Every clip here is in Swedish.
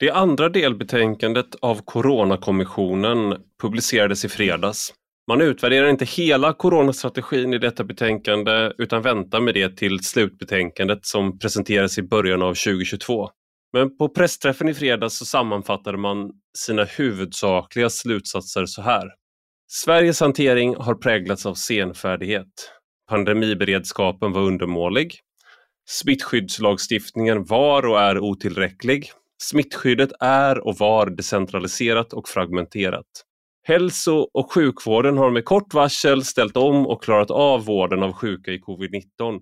Det andra delbetänkandet av Coronakommissionen publicerades i fredags. Man utvärderar inte hela coronastrategin i detta betänkande utan väntar med det till slutbetänkandet som presenteras i början av 2022. Men på pressträffen i fredags så sammanfattade man sina huvudsakliga slutsatser så här. Sveriges hantering har präglats av senfärdighet. Pandemiberedskapen var undermålig. Smittskyddslagstiftningen var och är otillräcklig. Smittskyddet är och var decentraliserat och fragmenterat. Hälso och sjukvården har med kort varsel ställt om och klarat av vården av sjuka i covid-19.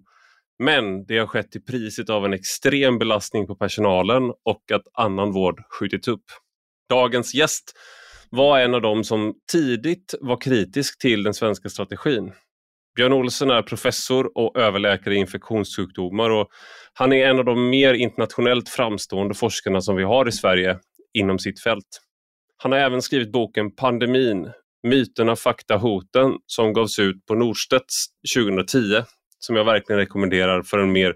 Men det har skett till priset av en extrem belastning på personalen och att annan vård skjutits upp. Dagens gäst var en av dem som tidigt var kritisk till den svenska strategin. Björn Olsen är professor och överläkare i infektionssjukdomar och han är en av de mer internationellt framstående forskarna som vi har i Sverige inom sitt fält. Han har även skrivit boken Pandemin, myterna, fakta, hoten som gavs ut på Norstedts 2010 som jag verkligen rekommenderar för en mer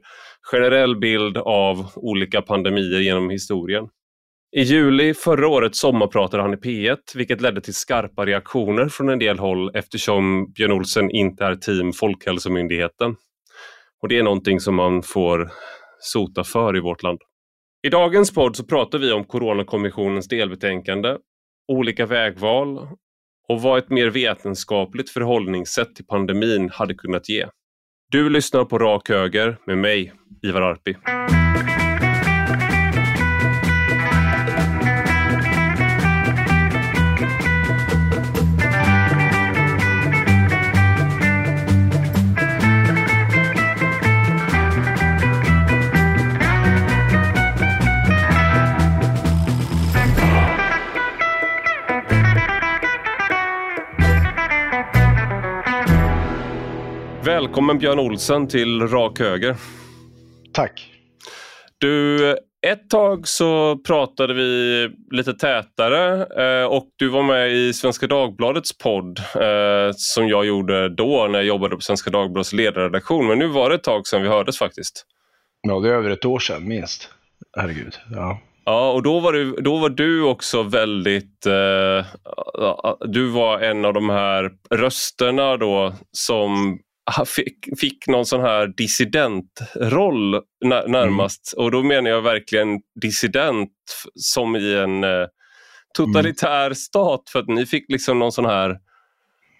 generell bild av olika pandemier genom historien. I juli förra året sommarpratade han i P1 vilket ledde till skarpa reaktioner från en del håll eftersom Björn Olsen inte är team Folkhälsomyndigheten. Och det är någonting som man får sota för i vårt land. I dagens podd så pratar vi om Coronakommissionens delbetänkande, olika vägval och vad ett mer vetenskapligt förhållningssätt till pandemin hade kunnat ge. Du lyssnar på Rak Höger med mig, Ivar Arpi. Välkommen Björn Olsen till Rak Höger. Tack. Du, ett tag så pratade vi lite tätare eh, och du var med i Svenska Dagbladets podd eh, som jag gjorde då när jag jobbade på Svenska Dagbladets ledarredaktion. Men nu var det ett tag sedan vi hördes faktiskt. Ja, det är över ett år sedan minst. Herregud. Ja. Ja, och då var du, då var du också väldigt... Eh, du var en av de här rösterna då som fick, fick någon sån här dissidentroll närmast. Mm. Och då menar jag verkligen dissident som i en eh, totalitär mm. stat. För att ni fick liksom någon sån här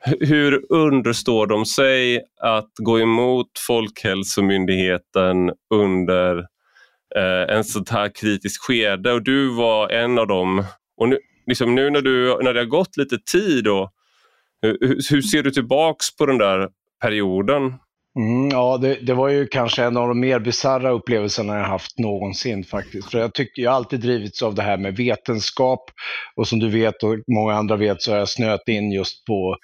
hur understår de sig att gå emot Folkhälsomyndigheten under eh, en sånt här kritiskt skede? Och du var en av dem. Och nu, liksom nu när, du, när det har gått lite tid, då, hur, hur ser du tillbaks på den där perioden. Mm, ja, det, det, var ju kanske en av de mer bisarra upplevelserna jag haft någonsin faktiskt. För jag, tycker, jag har alltid drivits av det här med vetenskap och som du vet och många andra vet så har jag snöat in just på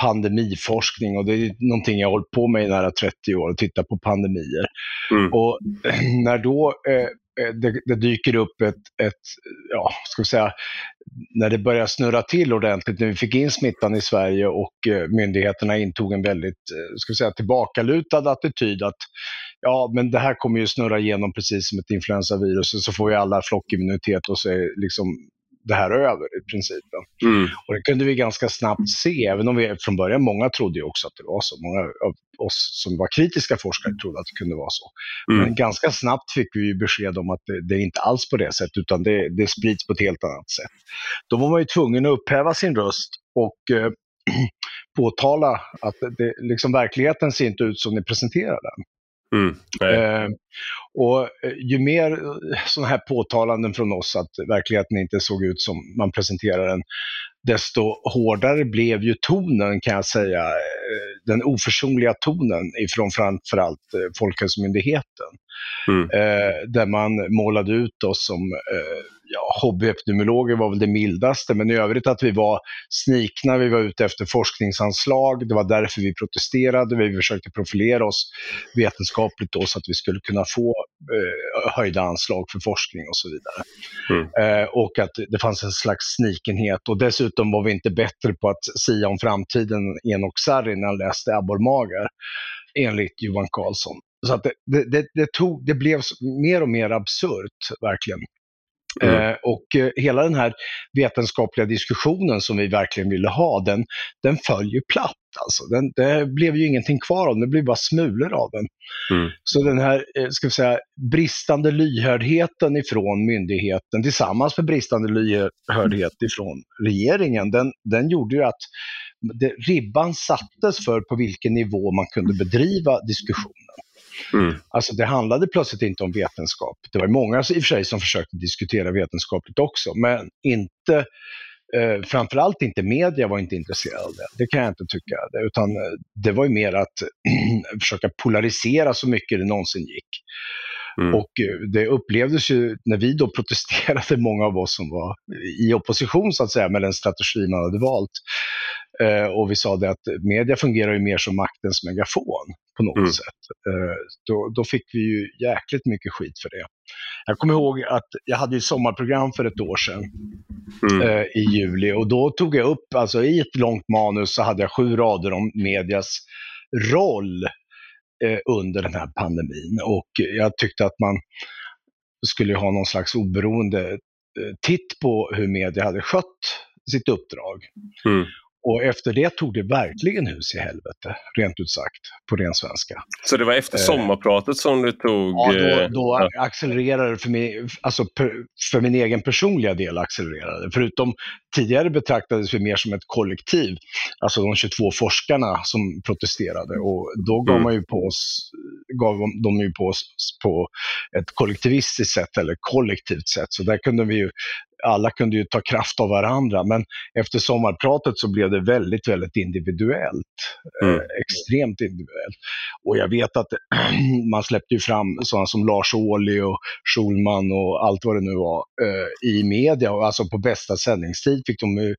pandemiforskning och det är någonting jag har hållit på med i nära 30 år, att titta på pandemier. Mm. Och när då Eh, Eh, det, det, dyker upp ett, ett, ja, ska vi säga, när det börjar snurra till ordentligt, när vi fick in smittan i Sverige och eh, myndigheterna intog en väldigt, eh, ska vi säga, tillbakalutad attityd att ja, men det här kommer ju snurra igenom precis som ett influensavirus och så får vi alla flockimmunitet och så är liksom det här över i princip. Mm. Och det kunde vi ganska snabbt se, även om vi från början, många trodde ju också att det var så. Många av oss som var kritiska forskare trodde att det kunde vara så. Mm. Men ganska snabbt fick vi besked om att det, det, är inte alls på det sättet, utan det, det sprids på ett helt annat sätt. Då var man ju tvungen att upphäva sin röst och eh, påtala att det, liksom verkligheten ser inte ut som ni presenterar den. Mm, ehm, eh, och ju mer eh, sådana här påtalanden från oss att verkligheten inte såg ut som man presenterar den, desto hårdare blev ju tonen kan jag säga, eh, den oförsonliga tonen ifrån framförallt eh, Folkhälsomyndigheten. Mm. Eh, där man målade ut oss som eh, ja, hobbyepidemiologer var väl det mildaste, men i övrigt att vi var snikna, vi var ute efter forskningsanslag, det var därför vi protesterade, vi försökte profilera oss vetenskapligt då så att vi skulle kunna få eh, höjda anslag för forskning och så vidare. Mm. Eh, och att det fanns en slags snikenhet och dessutom var vi inte bättre på att sia om framtiden Enok Sarri när han läste abborrmagar, enligt Johan Carlsson. Så att det, det, det, tog, det blev mer och mer absurt, verkligen. Mm. Eh, och eh, hela den här vetenskapliga diskussionen som vi verkligen ville ha, den, den föll ju platt. Alltså. Den, det blev ju ingenting kvar av den, det blev bara smulor av den. Mm. Så den här eh, ska vi säga, bristande lyhördheten ifrån myndigheten tillsammans med bristande lyhördhet ifrån regeringen, den, den gjorde ju att det, ribban sattes för på vilken nivå man kunde bedriva diskussionen. Mm. Alltså det handlade plötsligt inte om vetenskap. Det var många i och för sig som försökte diskutera vetenskapligt också, men inte Eh, framförallt inte media var inte intresserade av det, det kan jag inte tycka. Utan eh, det var ju mer att försöka polarisera så mycket det någonsin gick. Mm. Och eh, det upplevdes ju, när vi då protesterade, många av oss som var i opposition så att säga med den strategi man hade valt. Eh, och vi sa det att media fungerar ju mer som maktens megafon på något mm. sätt. Eh, då, då fick vi ju jäkligt mycket skit för det. Jag kommer ihåg att jag hade ett sommarprogram för ett år sedan mm. eh, i juli och då tog jag upp, alltså i ett långt manus så hade jag sju rader om medias roll under den här pandemin och jag tyckte att man skulle ha någon slags oberoende titt på hur media hade skött sitt uppdrag. Mm. Och efter det tog det verkligen hus i helvete, rent ut sagt, på ren svenska. Så det var efter eh, sommarpratet som du tog... Ja, då, eh, då accelererade det för mig, alltså för min egen personliga del accelererade Förutom tidigare betraktades vi mer som ett kollektiv, alltså de 22 forskarna som protesterade och då gav mm. man ju på oss, gav de ju på oss på ett kollektivistiskt sätt eller kollektivt sätt. Så där kunde vi ju alla kunde ju ta kraft av varandra, men efter sommarpratet så blev det väldigt, väldigt individuellt. Eh, mm. Eh, extremt individuellt. Och jag vet att man släppte ju fram sådana som Lars Ohly och Schulman och allt vad det nu var eh, i media. Alltså på bästa sändningstid fick de ju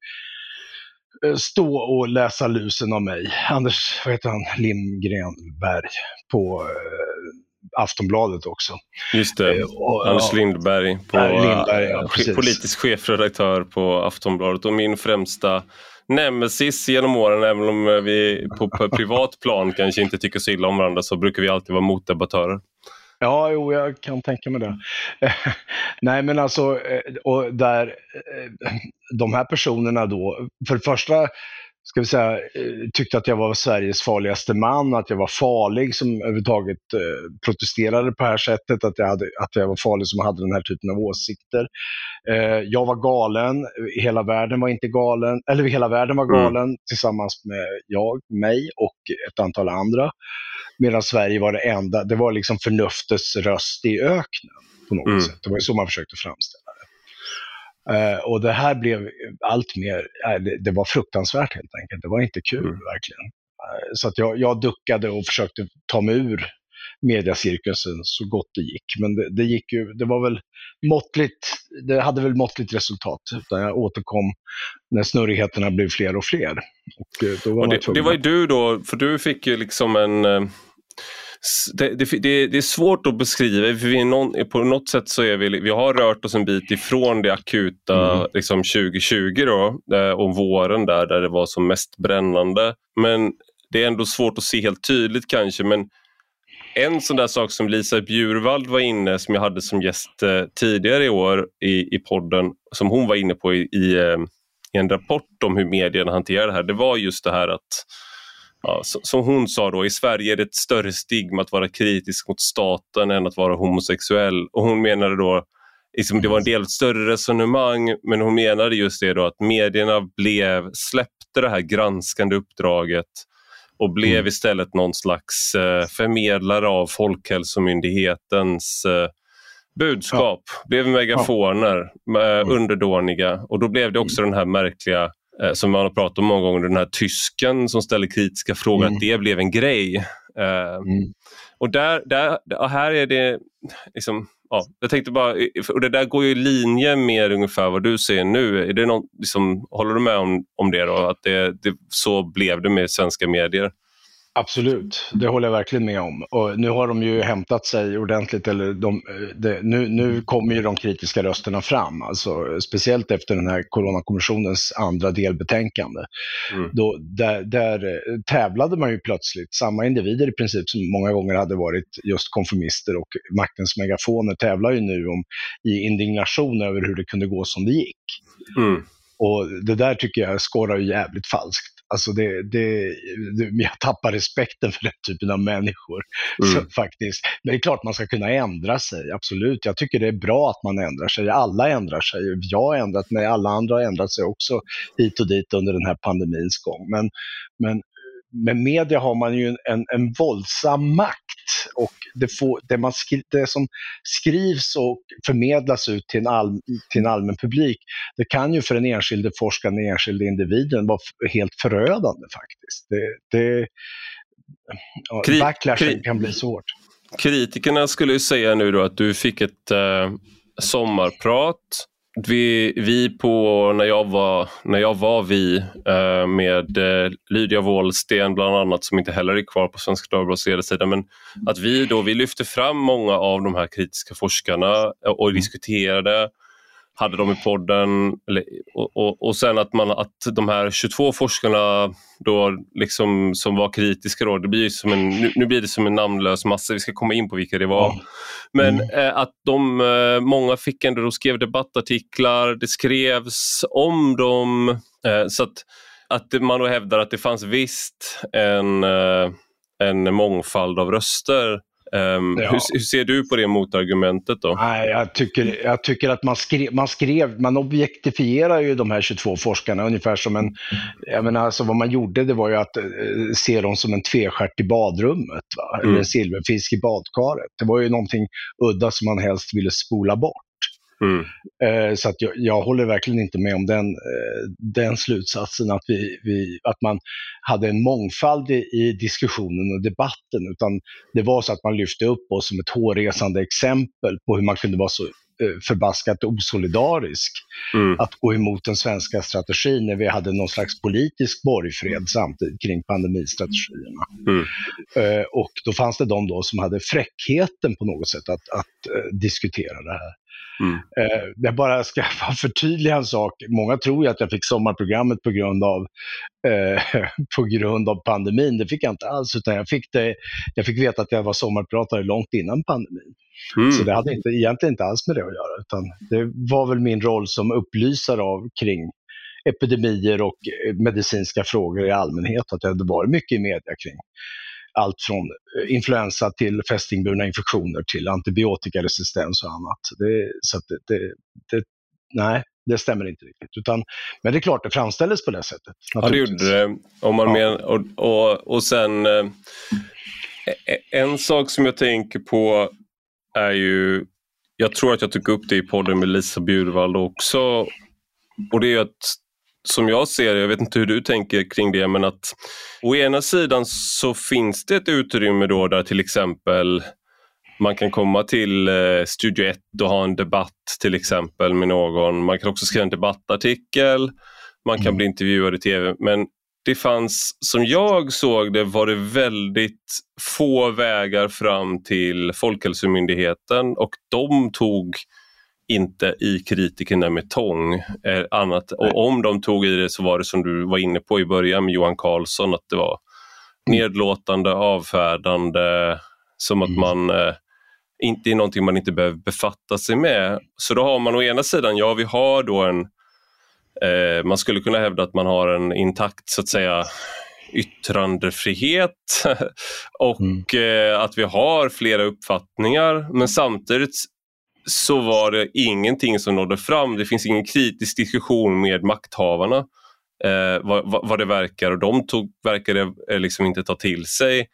stå och läsa lusen av mig. Anders, vad heter han, Lindgrenberg på eh, Aftonbladet också. Just det, eh, och, Anders Lindberg, på, Lindberg ja, politisk chefredaktör på Aftonbladet och min främsta nemesis genom åren, även om vi på, på privat plan kanske inte tycker så illa om varandra så brukar vi alltid vara motdebattörer. Ja, jo, jag kan tänka mig det. Nej, men alltså, eh, och där eh, de här personerna då, för det första ska vi säga, eh, tyckte att jag var Sveriges farligaste man, att jag var farlig som överhuvudtaget eh, protesterade på det här sättet, att jag, hade, att jag var farlig som hade den här typen av åsikter. Eh, jag var galen, hela världen var inte galen, eller hela världen var mm. galen mm. tillsammans med jag, mig och ett antal andra. Medan Sverige var det enda, det var liksom förnuftets röst i öknen på något mm. sätt. Det var så man försökte framställa och det här blev allt mer, uh, det, var fruktansvärt helt enkelt. Det var inte kul mm. verkligen. Uh, så att jag, jag duckade och försökte ta mig ur mediacirkusen så gott det gick. Men det, det, gick ju, det var väl måttligt, det hade väl måttligt resultat. Utan jag återkom när snurrigheterna blev fler och fler. Och eh, då var och det, det var ju du då, för du fick ju liksom en det, det, det, är svårt att beskriva, för vi någon, på något sätt så är vi, vi har rört oss en bit ifrån det akuta mm. liksom 2020 då, om våren där, där det var som mest brännande. Men det är ändå svårt att se helt tydligt kanske, men en sån där sak som Lisa Bjurvald var inne, som jag hade som gäst eh, tidigare i år i, i podden, som hon var inne på i, i, eh, i en rapport om hur medierna hanterar det här, det var just det här att ja, som hon sa då, i Sverige är det ett större stigma att vara kritisk mot staten än att vara homosexuell. Och hon menade då, liksom, det var en del större resonemang, men hon menade just det då att medierna blev, släppte det här granskande uppdraget och blev mm. istället någon slags eh, förmedlare av Folkhälsomyndighetens eh, budskap, ja. blev megafoner, ja. eh, underdåniga och då blev det också mm. den här märkliga som man har pratat om många gånger, den här tysken som ställer kritiska frågor, mm. att det blev en grej. Eh, mm. Och där, där, här är det, liksom, ja, jag tänkte bara, och det där går ju i linje med ungefär vad du säger nu. Är det någon, liksom, håller du med om, om det? Då? Att det, det, så blev det med svenska medier? Absolut, det håller jag verkligen med om. Och nu har de ju hämtat sig ordentligt, eller de, de, nu, nu kommer ju de kritiska rösterna fram, alltså, speciellt efter den här Coronakommissionens andra delbetänkande. Mm. Då, där, där tävlade man ju plötsligt, samma individer i princip som många gånger hade varit just konformister och maktens megafoner tävlar ju nu om, i indignation över hur det kunde gå som det gick. Mm. Och det där tycker jag skorrar jävligt falskt. Alltså det, det, jag tappar respekten för den typen av människor. Mm. Så, faktiskt. Men det är klart man ska kunna ändra sig, absolut. Jag tycker det är bra att man ändrar sig. Alla ändrar sig. Jag har ändrat mig, alla andra har ändrat sig också hit och dit under den här pandemins gång. Men, men med media har man ju en, en våldsam makt och det, får, det, man skri, det som skrivs och förmedlas ut till en, all, till en allmän publik, det kan ju för den enskilde forskaren, den enskilde individen vara helt förödande faktiskt. Det, det, Kri backlashen kan bli svårt. Kritikerna skulle ju säga nu då att du fick ett eh, sommarprat vi, vi på, när jag var, när jag var vi eh, med eh, Lydia Wåhlsten bland annat som inte heller är kvar på Svenska Dagbladets ledarsida men att vi då vi lyfte fram många av de här kritiska forskarna och mm. diskuterade hade de i podden. Och, och, och sen att, man, att de här 22 forskarna då liksom, som var kritiska, då, det blir som en, nu, nu, blir det som en namnlös massa, vi ska komma in på vilka det var. Mm. Men eh, att de, eh, många fick ändå, de skrev debattartiklar, det skrevs om dem. Eh, så att, att man då hävdar att det fanns visst en, eh, en mångfald av röster Um, ja. hur, hur, ser du på det motargumentet då? Nej, jag, tycker, jag tycker att man skrev, man skrev, man objektifierar ju de här 22 forskarna ungefär som en, jag menar alltså vad man gjorde det var ju att uh, se dem som en tvestjärt i badrummet, va? Mm. eller en silverfisk i badkaret. Det var ju någonting udda som man helst ville spola bort. Mm. Eh, så att jag, jag, håller verkligen inte med om den, eh, den slutsatsen att, vi, vi, att man hade en mångfald i, i, diskussionen och debatten, utan det var så att man lyfte upp oss som ett hårresande exempel på hur man kunde vara så eh, förbaskat osolidarisk mm. att gå emot den svenska strategin när vi hade någon slags politisk borgfred samtidigt kring pandemistrategierna. Mm. och då fanns det de då som hade fräckheten på något sätt att, att diskutera det här. Mm. Eh, jag bara ska förtydliga en sak. Många tror ju att jag fick sommarprogrammet på grund av, eh, på grund av pandemin. Det fick jag inte alls, utan jag fick, det, jag fick veta att jag var sommarpratare långt innan pandemin. Mm. Så det hade inte, egentligen inte alls med det att göra, utan det var väl min roll som upplysare av kring epidemier och eh, medicinska frågor i allmänhet, att det hade varit mycket i media kring allt från eh, influensa till fästingburna infektioner till antibiotikaresistens och annat. Det, så det, det, det, nej, det stämmer inte riktigt. Utan, men det är klart, det framställdes på det sättet. Ja, det gjorde det. Om man ja. men, och, och, och sen, eh, en sak som jag tänker på är ju, jag tror att jag tog upp det i podden med Lisa Bjurvald också, och det är att som jag ser jag vet inte hur du tänker kring det, men att å ena sidan så finns det ett utrymme då där till exempel man kan komma till eh, Studio 1 och ha en debatt till exempel med någon. Man kan också skriva en debattartikel, man kan mm. bli intervjuad i TV. Men det fanns, som jag såg det, var det väldigt få vägar fram till Folkhälsomyndigheten och de tog inte i kritikerna med tång. Eh, annat. Och om de tog i det så var det som du var inne på i början med Johan Carlsson, att det var nedlåtande, avfärdande, som att mm. man eh, inte är någonting man inte behöver befatta sig med. Så då har man å ena sidan, ja vi har då en, eh, man skulle kunna hävda att man har en intakt så att säga yttrandefrihet och mm. eh, att vi har flera uppfattningar men samtidigt så var det ingenting som nådde fram. Det finns ingen kritisk diskussion med makthavarna eh, vad, vad, det verkar och de tog, verkade eh, liksom inte ta till sig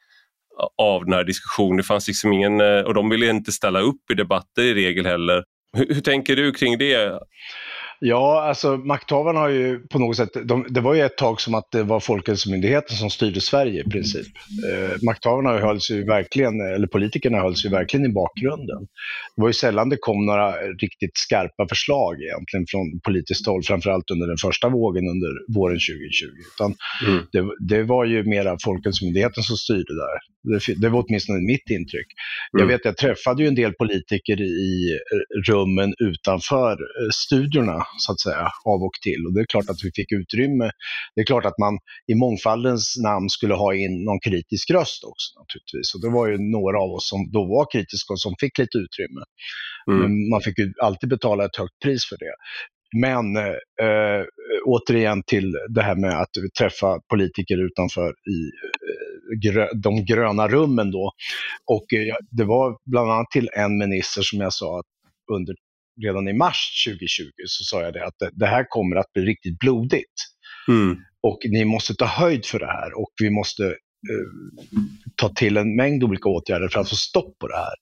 av den här diskussionen. Det fanns liksom ingen, eh, och de ville inte ställa upp i debatter i regel heller. Hur, hur tänker du kring det? Ja, alltså makthavarna har ju på något sätt, de, det var ju ett tag som att det var Folkhälsomyndigheten som styrde Sverige i princip. Eh, makthavarna hölls ju verkligen, eller politikerna hölls ju verkligen i bakgrunden. Det var ju sällan det kom några riktigt skarpa förslag egentligen från politiskt håll, framförallt under den första vågen under våren 2020. Utan mm. det, det, var ju mera Folkhälsomyndigheten som styrde där. Det, det var åtminstone mitt intryck. Mm. Jag vet, jag träffade ju en del politiker i rummen utanför eh, studierna så att säga, av och till. Och det är klart att vi fick utrymme. Det är klart att man i mångfaldens namn skulle ha in någon kritisk röst också naturligtvis. Och det var ju några av oss som då var kritiska och som fick lite utrymme. Mm. Men man fick ju alltid betala ett högt pris för det. Men äh, återigen till det här med att träffa politiker utanför i äh, grö de gröna rummen då. Och äh, det var bland annat till en minister som jag sa att under redan i mars 2020 så sa jag det att det, här kommer att bli riktigt blodigt. Mm. Och ni måste ta höjd för det här och vi måste eh, ta till en mängd olika åtgärder för att få stopp på det här.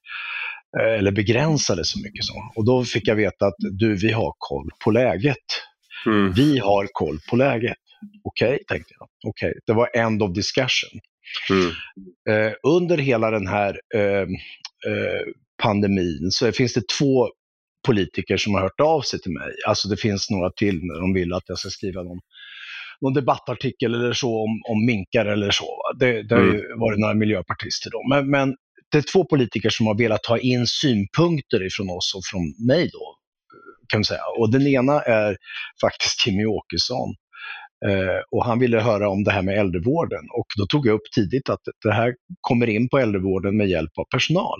Eh, eller begränsa det så mycket som. Och då fick jag veta att du, vi har koll på läget. Mm. Vi har koll på läget. Okej, okay, tänkte jag. Okej, okay. det var end of discussion. Mm. Eh, under hela den här eh, eh pandemin så finns det två politiker som har hört av sig till mig. Alltså det finns några till när de vill att jag ska skriva någon, någon debattartikel eller så om, om minkar eller så. Det, det har ju mm. varit några miljöpartister då. Men, men det är två politiker som har velat ta in synpunkter ifrån oss och från mig då, kan man säga. Och den ena är faktiskt Jimmy Åkesson. Eh, och han ville höra om det här med äldrevården och då tog jag upp tidigt att det här kommer in på äldrevården med hjälp av personal.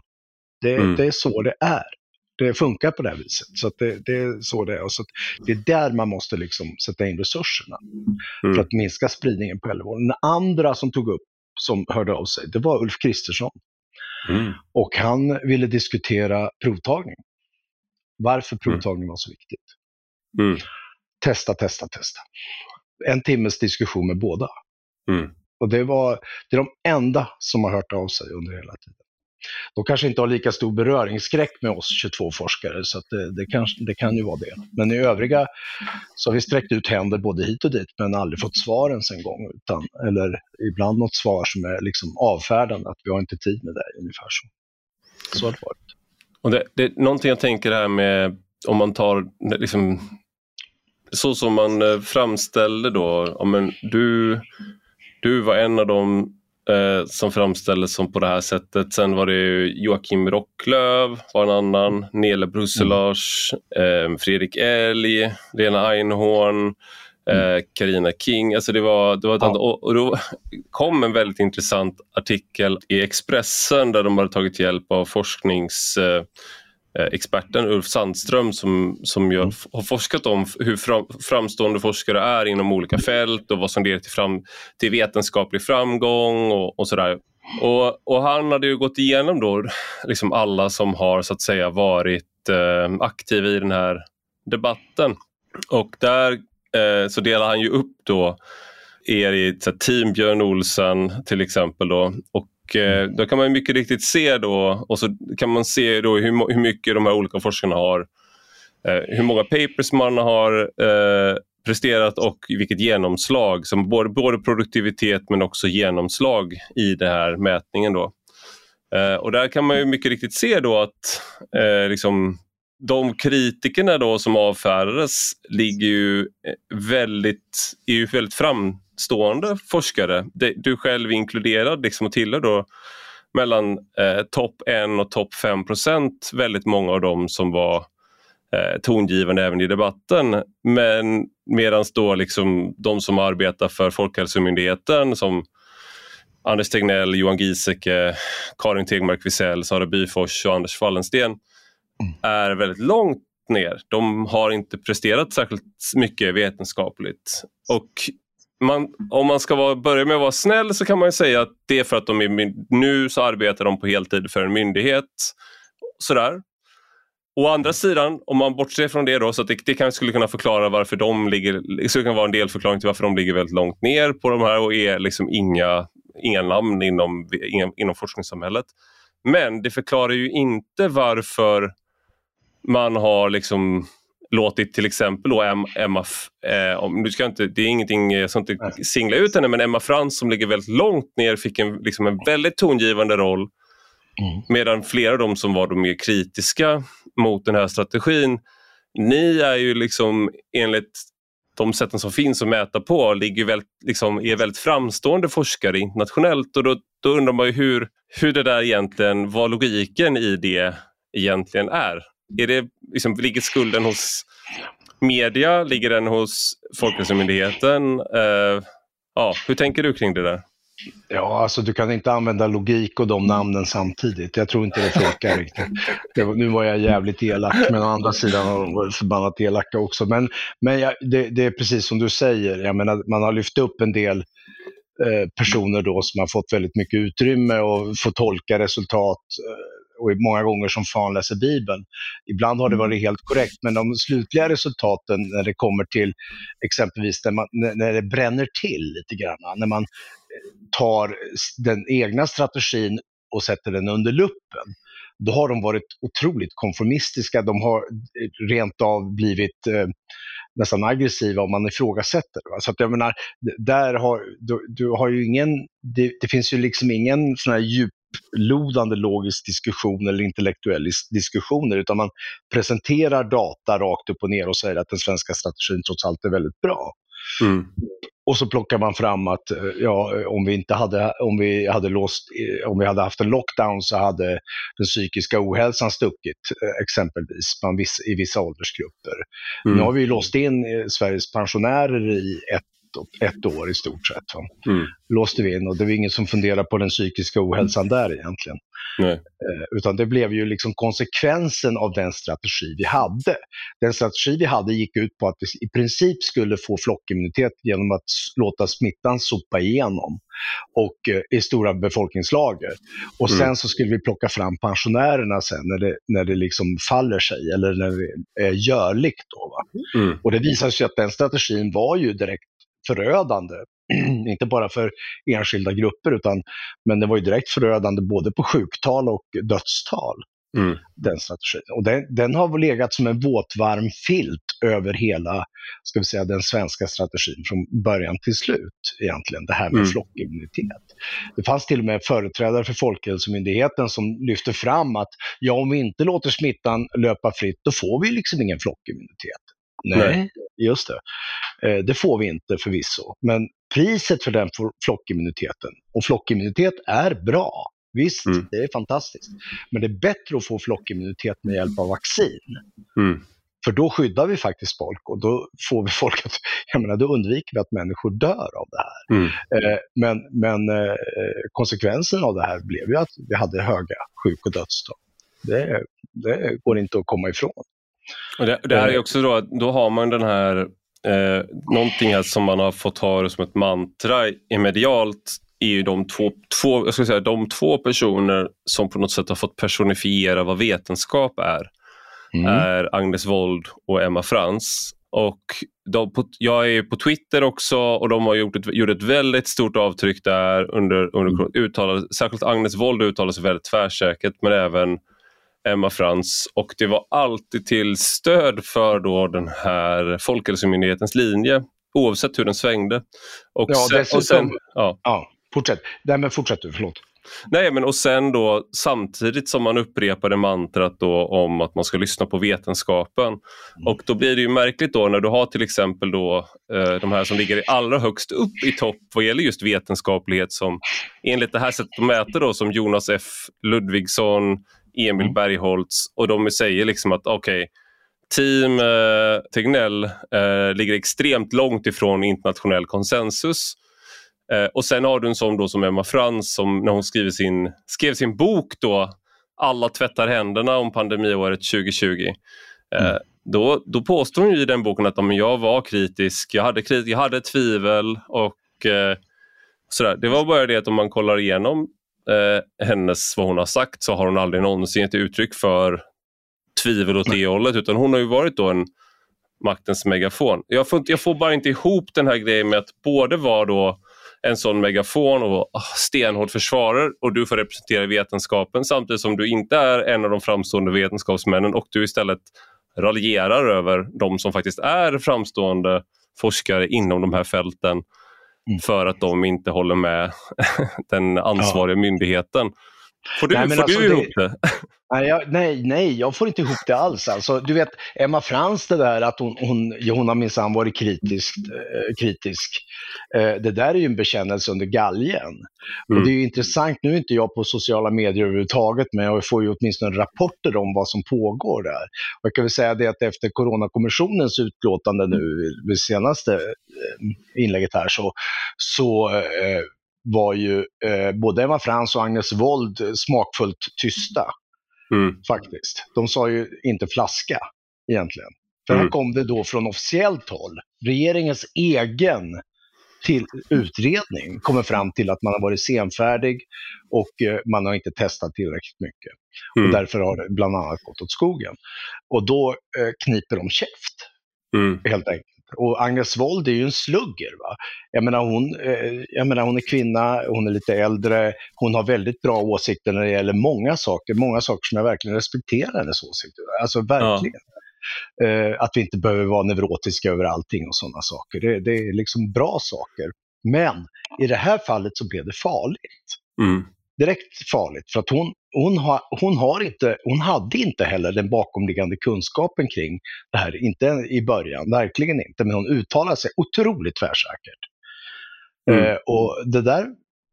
Det, mm. det är så det är det funkar på det här viset. Så det, det, är så det är. Och så det är där man måste liksom sätta in resurserna mm. för att minska spridningen på äldrevården. Den andra som tog upp, som hörde av sig, det var Ulf Kristersson. Mm. Och han ville diskutera provtagning. Varför mm. provtagning var så viktigt. Mm. Testa, testa, testa. En timmes diskussion med båda. Mm. Och det, var, det är de enda som har hört av sig under hela tiden de kanske inte har lika stor beröringsskräck med oss 22 forskare, så det, det, kan, det kan ju vara det. Men i övriga så har vi sträckt ut händer både hit och dit, men aldrig fått svar ens en gång. Utan, eller ibland något svar som är liksom avfärdande, att vi har inte tid med det, ungefär så. Så har det varit. Och det, det är någonting jag tänker här med, om man tar liksom, så som man eh, framställde då, om du, du var en av de eh, som framställdes som på det här sättet. Sen var det Joakim Rocklöv, var en annan, Nele Brusselars, eh, Fredrik Elg, Lena Einhorn, Karina eh, King. Alltså det var, det var ett antal, och då kom en väldigt intressant artikel i Expressen där de hade tagit hjälp av forsknings Eh, experten Ulf Sandström som, som mm. har forskat om hur fram, framstående forskare är inom olika fält och vad som leder till, fram, till vetenskaplig framgång och, och sådär. Och, och, han hade ju gått igenom då liksom alla som har så att säga varit eh, aktiva i den här debatten. Och där eh, så delar han ju upp då er i ett team Björn Olsen till exempel då, och eh, då kan man mycket riktigt se då och så kan man se då hur, hur mycket de här olika forskarna har, eh, hur många papers man har eh, presterat och vilket genomslag, som både, både produktivitet men också genomslag i den här mätningen. Då. Eh, och där kan man ju mycket riktigt se då att eh, liksom, de kritikerna då som avfärdades ligger ju väldigt, är ju väldigt fram, framstående forskare, du själv inkluderad liksom, och tillhör då mellan eh, topp 1 och topp 5 procent, väldigt många av dem som var eh, tongivande även i debatten. Men medan då liksom de som arbetar för Folkhälsomyndigheten som Anders Tegnell, Johan Giesecke, Karin Tegmark Wisell, Sara Byfors och Anders Wallensten mm. är väldigt långt ner. De har inte presterat särskilt mycket vetenskapligt. Och man, om man ska vara, börja med att vara snäll så kan man säga att det är för att de är, nu så arbetar de på heltid för en myndighet. Sådär. Å andra sidan, om man bortser från det då, så att det, det kanske skulle kunna förklara varför de ligger, skulle kunna vara en delförklaring till varför de ligger väldigt långt ner på de här och är liksom inga, inga namn inom, inom forskningssamhället. Men det förklarar ju inte varför man har liksom låtit till exempel då Emma, eh, nu ska inte, det är ingenting, jag ska inte singla ut henne, men Emma Frans som ligger väldigt långt ner fick en, liksom en väldigt tongivande roll. Mm. Medan flera av de som var de mer kritiska mot den här strategin, ni är ju liksom enligt de sätten som finns att mäta på ligger väldigt, liksom, är väldigt framstående forskare internationellt och då, då undrar man hur, hur det där egentligen, vad logiken i det egentligen är är det, liksom, ligger skulden hos media? Ligger den hos Folkhälsomyndigheten? Uh, ja, hur tänker du kring det där? Ja, alltså du kan inte använda logik och de namnen samtidigt. Jag tror inte det funkar riktigt. Var, nu var jag jävligt elak, men å andra sidan var förbannat elaka också. Men, men jag, det, det, är precis som du säger, jag menar, man har lyft upp en del eh, personer då som har fått väldigt mycket utrymme och får tolka resultat eh, och många gånger som fan läser Bibeln. Ibland har det varit helt korrekt, men de slutliga resultaten när det kommer till exempelvis när, man, när det bränner till lite grann, när man tar den egna strategin och sätter den under luppen, då har de varit otroligt konformistiska. De har rent av blivit eh, nästan aggressiva om man ifrågasätter. Va? Så att jag menar, där har, du, du har ju ingen, det, det, finns ju liksom ingen sån här djuplodande logisk diskussion eller intellektuell diskussioner, utan man presenterar data rakt upp och ner och säger att den svenska strategin trots allt är väldigt bra. Mm. Och så plockar man fram att eh, ja, om, vi inte hade, om, vi hade låst, eh, om vi hade haft en lockdown så hade den psykiska ohälsan stuckit, eh, exempelvis viss, i vissa åldersgrupper. Mm. Nu har vi låst in Sveriges pensionärer i ett ett år i stort sett. Mm. Låste vi in och det var ingen som funderade på den psykiska ohälsan där egentligen. Nej. utan det blev ju liksom konsekvensen av den strategi vi hade. Den strategi vi hade gick ut på att vi i princip skulle få flockimmunitet genom att låta smittan sopa igenom och eh, i stora befolkningslager. Och sen mm. så skulle vi plocka fram pensionärerna sen när det, när det liksom faller sig eller när det är görligt. Då, mm. Och det visade sig att den strategin var ju direkt förödande. Inte bara för enskilda grupper, utan, men det var ju direkt förödande både på sjuktal och dödstal. Mm. Den strategin. Och den, den, har legat som en våtvarm filt över hela ska vi säga, den svenska strategin från början till slut. egentligen, Det här med mm. flockimmunitet. Det fanns till och med företrädare för Folkhälsomyndigheten som lyfte fram att ja, om vi inte låter smittan löpa fritt, då får vi liksom ingen flockimmunitet. Nej, just det. Eh, det får vi inte förvisso. Men priset för den flockimmuniteten, och flockimmunitet är bra, visst, mm. det är fantastiskt. Men det är bättre att få flockimmunitet med hjälp av vaccin. Mm. För då skyddar vi faktiskt folk och då får vi folk att, jag menar, då undviker vi att människor dör av det här. Mm. Eh, men men eh, konsekvensen av det här blev ju att vi hade höga sjuk och dödstal. Det, det går inte att komma ifrån. Och det, det här är också då, då har man den här, eh, någonting här som man har fått ha som ett mantra i medialt är ju de två, två, jag ska säga, de två personer som på något sätt har fått personifiera vad vetenskap är. Mm. är Agnes Wold och Emma Frans. Och de, jag är på Twitter också och de har gjort ett, gjort ett väldigt stort avtryck där. under, under mm. uttalade, Särskilt Agnes Wold uttalar sig väldigt tvärsäkert men även Emma Frans och det var alltid till stöd för då den här Folkhälsomyndighetens linje oavsett hur den svängde. Och ja, sen, dessutom, och sen, ja. ja, fortsätt. Nej, men fortsätt du, förlåt. Nej, men och sen då samtidigt som man upprepade mantrat då om att man ska lyssna på vetenskapen. Mm. Och då blir det ju märkligt då när du har till exempel då eh, de här som ligger allra högst upp i topp vad gäller just vetenskaplighet som enligt det här sättet att mäta då som Jonas F Ludvigsson, Emil mm. Bergholtz och de säger liksom att okej, okay, Team eh, Tegnell eh, ligger extremt långt ifrån internationell konsensus. Eh, och sen har du en sån då som Emma Frans som när hon skriver sin, skrev sin bok då Alla tvättar händerna om pandemiåret 2020. Eh, mm. Då, då påstår hon i den boken att om jag var kritisk, jag hade, jag hade tvivel och eh, sådär. Det var bara det att om man kollar igenom eh, hennes, vad hon har sagt så har hon aldrig någonsin gett uttryck för tvivel åt det hållet utan hon har ju varit då en maktens megafon. Jag får, jag får bara inte ihop den här grejen med att både vara då en sån megafon och oh, stenhård försvarare och du får representera vetenskapen samtidigt som du inte är en av de framstående vetenskapsmännen och du istället raljerar över de som faktiskt är framstående forskare inom de här fälten. För att de inte håller med den ansvariga myndigheten. Får du, nej, får alltså du ihop det? det? Nej, jag, nej, nej, jag får inte ihop det alls. Alltså, du vet, Emma Frans, det där att hon, hon, hon har minsann varit kritisk. Eh, kritisk. Eh, det där är ju en bekännelse under galgen. Mm. Och det är intressant, nu är inte jag på sociala medier överhuvudtaget, men jag får ju åtminstone rapporter om vad som pågår där. Och jag kan väl säga det att efter Coronakommissionens utlåtande nu, vid senaste eh, inlägget här, så, så eh, var ju eh, både Emma Frans och Agnes Wold smakfullt tysta. Mm. Faktiskt. De sa ju inte flaska egentligen. För mm. här kom det då från officiellt håll. Regeringens egen till utredning kommer fram till att man har varit senfärdig och eh, man har inte testat tillräckligt mycket. Mm. Och därför har det bland annat gått åt skogen. Och då eh, kniper de käft, mm. helt enkelt. Och Agnes Wold är ju en slugger. Va? Jag, menar, hon, eh, jag menar, hon är kvinna, hon är lite äldre, hon har väldigt bra åsikter när det gäller många saker, många saker som jag verkligen respekterar hennes åsikter. Alltså verkligen. Ja. Eh, att vi inte behöver vara neurotiska över allting och sådana saker. Det, det, är liksom bra saker. Men i det här fallet så blev det farligt. Mm direkt farligt. För att hon, hon, har, hon, har inte, hon hade inte heller den bakomliggande kunskapen kring det här, inte i början, verkligen inte, men hon uttalade sig otroligt tvärsäkert. Mm. Eh, och det där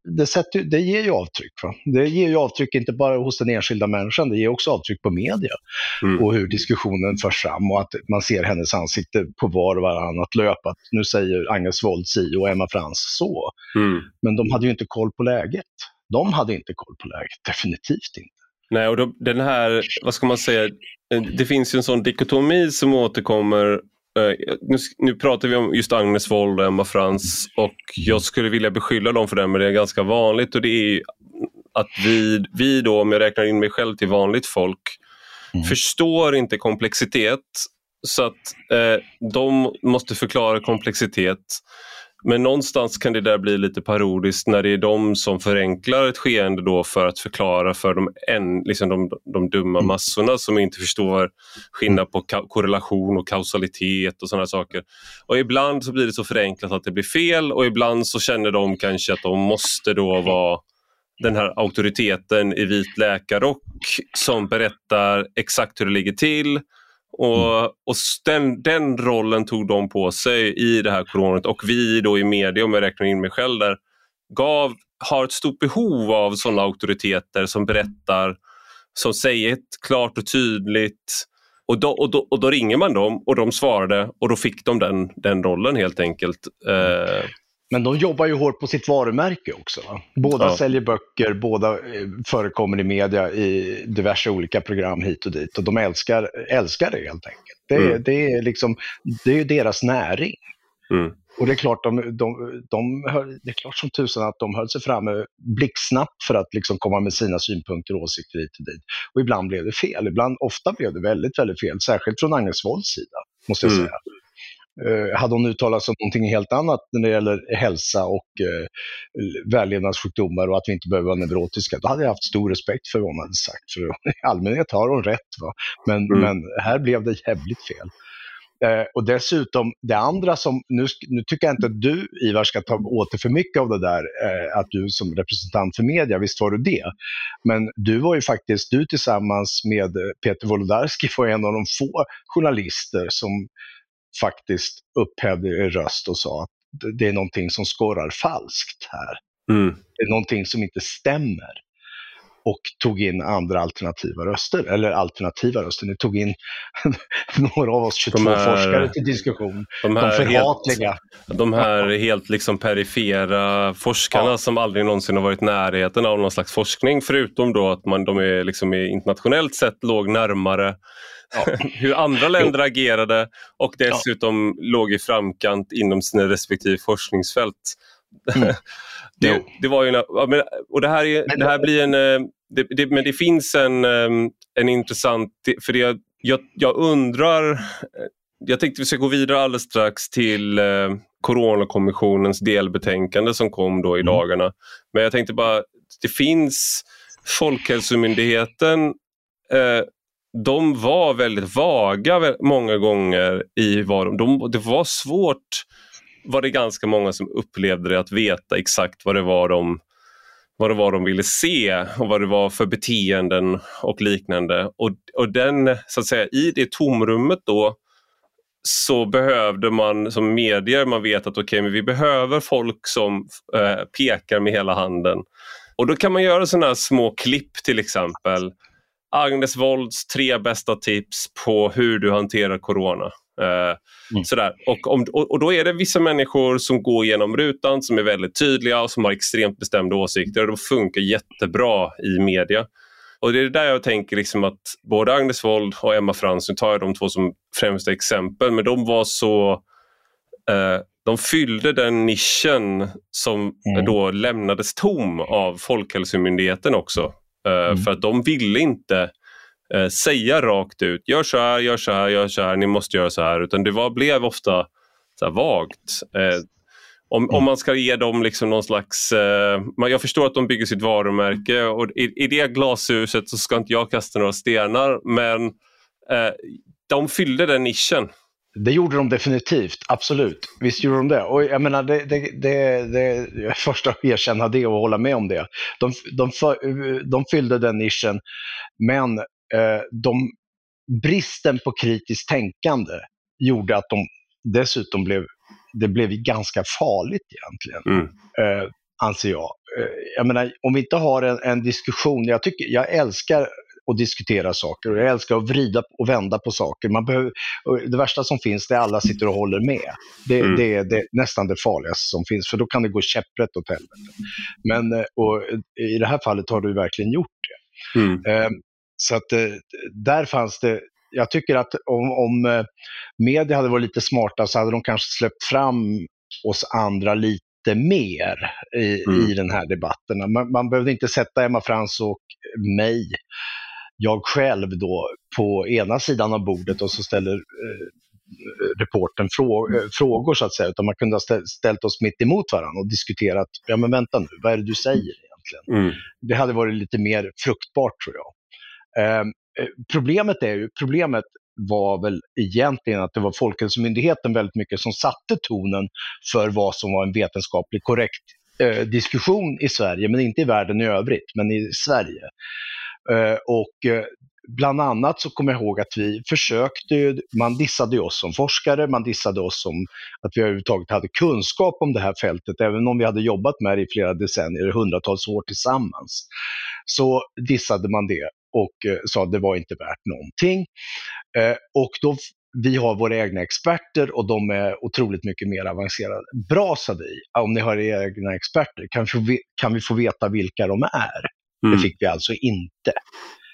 det, sätter, det ger ju avtryck. Va? Det ger ju avtryck inte bara hos den enskilda människan, det ger också avtryck på media mm. och hur diskussionen förs fram och att man ser hennes ansikte på var och varannat löp. Att nu säger Agnes Wold si och Emma Frans så. Mm. Men de hade ju inte koll på läget de hade inte koll på läget, definitivt inte. Nej, och då, den här, vad ska man säga, det finns ju en sån dikotomi som återkommer eh, nu, nu, pratar vi om just Agnes Wold och Emma Frans och jag skulle vilja beskylla dem för det, men det är ganska vanligt och det är att vi, vi då, om jag räknar in mig själv till vanligt folk, mm. förstår inte komplexitet så att eh, de måste förklara komplexitet men någonstans kan det där bli lite parodiskt när det är de som förenklar ett skeende då för att förklara för de, en, liksom de, de dumma mm. massorna som inte förstår skillnad på korrelation och kausalitet och sådana saker. Och ibland så blir det så förenklat att det blir fel och ibland så känner de kanske att de måste då vara den här auktoriteten i vit läkarrock som berättar exakt hur det ligger till och, mm. och den, den rollen tog de på sig i det här coronet och vi då i media, om jag räknar in mig själv där, gav, har ett stort behov av sådana auktoriteter som berättar, som säger ett klart och tydligt och då, och, då, och då ringer man dem och de svarade och då fick de den, den rollen helt enkelt. Eh, men de jobbar ju hårt på sitt varumärke också. Va? Båda ja. säljer böcker, båda eh, förekommer i media i diverse olika program hit och dit. Och de älskar, älskar det helt enkelt. Det, mm. det är, liksom, det är deras näring. Mm. Och det är klart, de, de, de, det är klart som tusan att de höll sig framme blixtsnabbt för att liksom komma med sina synpunkter och åsikter hit och dit. Och ibland blev det fel. Ibland, ofta blev det väldigt, väldigt fel. Särskilt från Agnes Wolds sida, måste jag mm. säga. Eh, hade hon uttalat sig om någonting helt annat när det gäller hälsa och eh, vällevnadssjukdomar och att vi inte behöver vara neurotiska, då hade jag haft stor respekt för vad hon hade sagt. För i allmänhet har hon rätt, va? Men, mm. men här blev det jävligt fel. Eh, och dessutom, det andra som, nu, nu tycker jag inte att du Ivar ska ta åt dig för mycket av det där, eh, att du som representant för media, visst var du det. Men du var ju faktiskt, du tillsammans med Peter Wolodarski var en av de få journalister som faktiskt upphävde en röst och sa att det är någonting som skorrar falskt här. Mm. Det är någonting som inte stämmer. Och tog in andra alternativa röster, eller alternativa röster. Ni tog in några av oss 22 här, forskare till diskussion. De, här de förhatliga. Helt, de här helt liksom perifera forskarna ja. som aldrig någonsin har varit i närheten av någon slags forskning. Förutom då att man, de är liksom internationellt sett låg närmare ja. hur andra länder agerade och dessutom ja. låg i framkant inom sina respektive forskningsfält. Mm. det, det, var ju, och det här, är, det här blir en... Eh, det, det, men det finns en, eh, en intressant... För det, jag, jag undrar... Eh, jag tänkte vi ska gå vidare alldeles strax till Coronakommissionens delbetänkande som kom då i mm. dagarna. Men jag tänkte bara, det finns Folkhälsomyndigheten eh, de var väldigt vaga många gånger i vad de, de, det var svårt var det ganska många som upplevde det att veta exakt vad det var de vad det var de ville se och vad det var för beteenden och liknande. Och, och den, så att säga, i det tomrummet då så behövde man som medier, man vet att okay, men vi behöver folk som eh, pekar med hela handen. Och då kan man göra sådana små klipp till exempel. Agnes Wolds tre bästa tips på hur du hanterar corona. Eh, mm. sådär. Och, om, och, och, då är det vissa människor som går genom rutan som är väldigt tydliga och som har extremt bestämda åsikter och de funkar jättebra i media. Och det är där jag tänker liksom att både Agnes Wold och Emma Frans, nu tar jag de två som främsta exempel, men de var så eh, de fyllde den nischen som mm. då lämnades tom av Folkhälsomyndigheten också. Eh, mm. För att de ville inte eh, säga rakt ut, gör så här, gör så här, gör så här, ni måste göra så här. Utan det var, blev ofta så vagt. Eh, om, mm. om man ska ge dem liksom någon slags... Eh, jag förstår att de bygger sitt varumärke och i, i det glashuset så ska inte jag kasta några stenar men eh, de fyllde den nischen. Det gjorde de definitivt, absolut. Visst gjorde de det. Och jag menar, det, det, det, det jag är första att erkänna det och hålla med om det. De, de, de fyllde den nischen, men eh, de, bristen på kritiskt tänkande gjorde att de dessutom blev det blev ganska farligt egentligen, mm. eh, anser jag. Eh, jag menar, om vi inte har en, en, diskussion, jag, tycker, jag älskar att diskutera saker och jag älskar att vrida och vända på saker. Man behöver, det värsta som finns det är alla sitter och håller med. Det, mm. det är det, nästan det farligaste som finns, för då kan det gå käpprätt åt helvete. Men eh, och, i det här fallet har du verkligen gjort det. Mm. Eh, så att eh, där fanns det jag tycker att om, om eh, media hade varit lite smarta så hade de kanske släppt fram oss andra lite mer i, mm. i den här debatten. Man, man behövde inte sätta Emma Frans och mig, jag själv då, på ena sidan av bordet och så ställer eh, reporten frå, eh, frågor så att säga, utan man kunde ha ställt oss mitt emot varandra och diskuterat, ja men vänta nu, vad är det du säger egentligen? Mm. Det hade varit lite mer fruktbart tror jag. Eh, Eh, problemet är ju, problemet var väl egentligen att det var Folkhälsomyndigheten väldigt mycket som satte tonen för vad som var en vetenskapligt korrekt eh, diskussion i Sverige, men inte i världen i övrigt, men i Sverige. Eh, och eh, bland annat så kommer jag ihåg att vi försökte, man dissade oss som forskare, man dissade oss som att vi överhuvudtaget hade kunskap om det här fältet, även om vi hade jobbat med det i flera decennier, hundratals år tillsammans. Så dissade man det och eh, sa att det var inte värt någonting. Och då, vi har våra egna experter och de är otroligt mycket mer avancerade. Bra, sa vi, om ni har era egna experter, kan vi få, kan vi få veta vilka de är? Mm. Det fick vi alltså inte.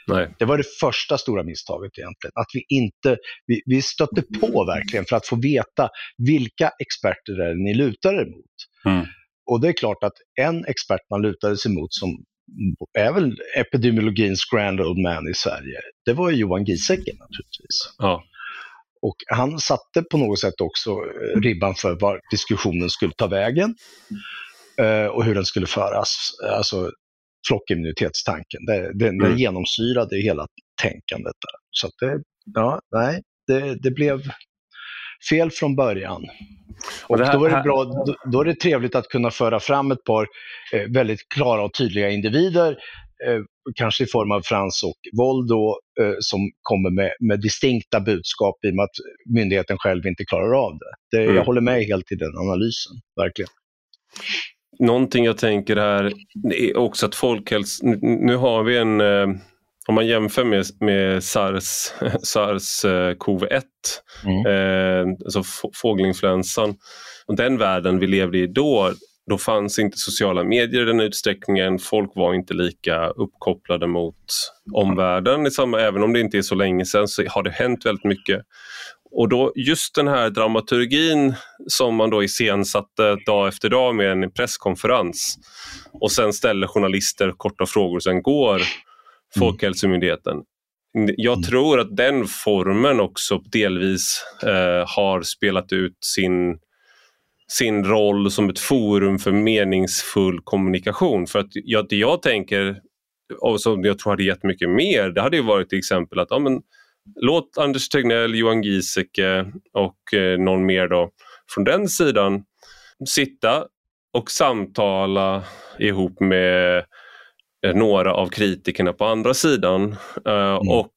Nej. Det var det första stora misstaget egentligen. Att vi inte, vi, vi stötte på verkligen för att få veta vilka experter är det ni lutar er mot. Mm. Och det är klart att en expert man lutade sig mot som är väl epidemiologins grand old man i Sverige, det var Johan Giesecke naturligtvis. Ja. Och han satte på något sätt också eh, ribban för var diskussionen skulle ta vägen eh, och hur den skulle föras. Alltså flockimmunitetstanken, det, det, mm. den genomsyrade hela tänkandet. Där. Så det, ja, nej, det, det blev fel från början. Och här, då, är det bra, då, då, är det trevligt att kunna föra fram ett par eh, väldigt klara och tydliga individer, eh, kanske i form av Frans och Wold då, eh, som kommer med, med distinkta budskap i och med att myndigheten själv inte klarar av det. det mm. Jag håller med helt i den analysen, verkligen. Någonting jag tänker här är också att folkhälsan, nu har vi en eh, om man jämför med, med SARS, SARS eh, CoV-1, mm. eh, alltså fågelinfluensan, och den världen vi levde i då, då fanns inte sociala medier i den utsträckningen. Folk var inte lika uppkopplade mot omvärlden. Även om det inte är så länge sedan så har det hänt väldigt mycket. Och då just den här dramaturgin som man då iscensatte dag efter dag med en presskonferens och sen ställer journalister korta frågor och sen går Mm. Folkhälsomyndigheten. Jag mm. tror att den formen också delvis eh, har spelat ut sin, sin roll som ett forum för meningsfull kommunikation. För att jag, det jag tänker, och som jag tror hade gett mycket mer, det hade ju varit till exempel att ja, men, Låt Anders Tegnell, Johan Giesecke och eh, någon mer då från den sidan sitta och samtala ihop med eh, några av kritikerna på andra sidan eh, mm. och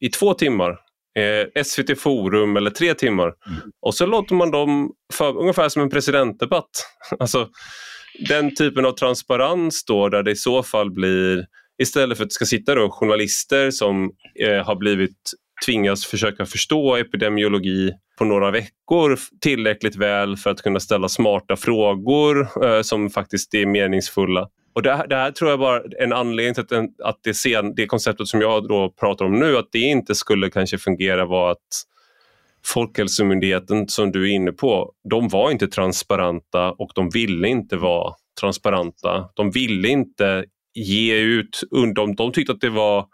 i två timmar eh, SVT Forum eller tre timmar. Mm. Och så låter man dem, för, ungefär som en presidentdebatt. Alltså, den typen av transparens då där det i så fall blir istället för att det ska sitta då journalister som eh, har blivit tvingas försöka förstå epidemiologi på några veckor tillräckligt väl för att kunna ställa smarta frågor eh, som faktiskt är meningsfulla. Och det, här, det här tror jag bara är en anledning till att, den, att det, sen, det konceptet som jag då pratar om nu, att det inte skulle kanske fungera var att Folkhälsomyndigheten som du är inne på, de var inte transparenta och de ville inte vara transparenta. De ville inte ge ut, de, de tyckte att det var eh,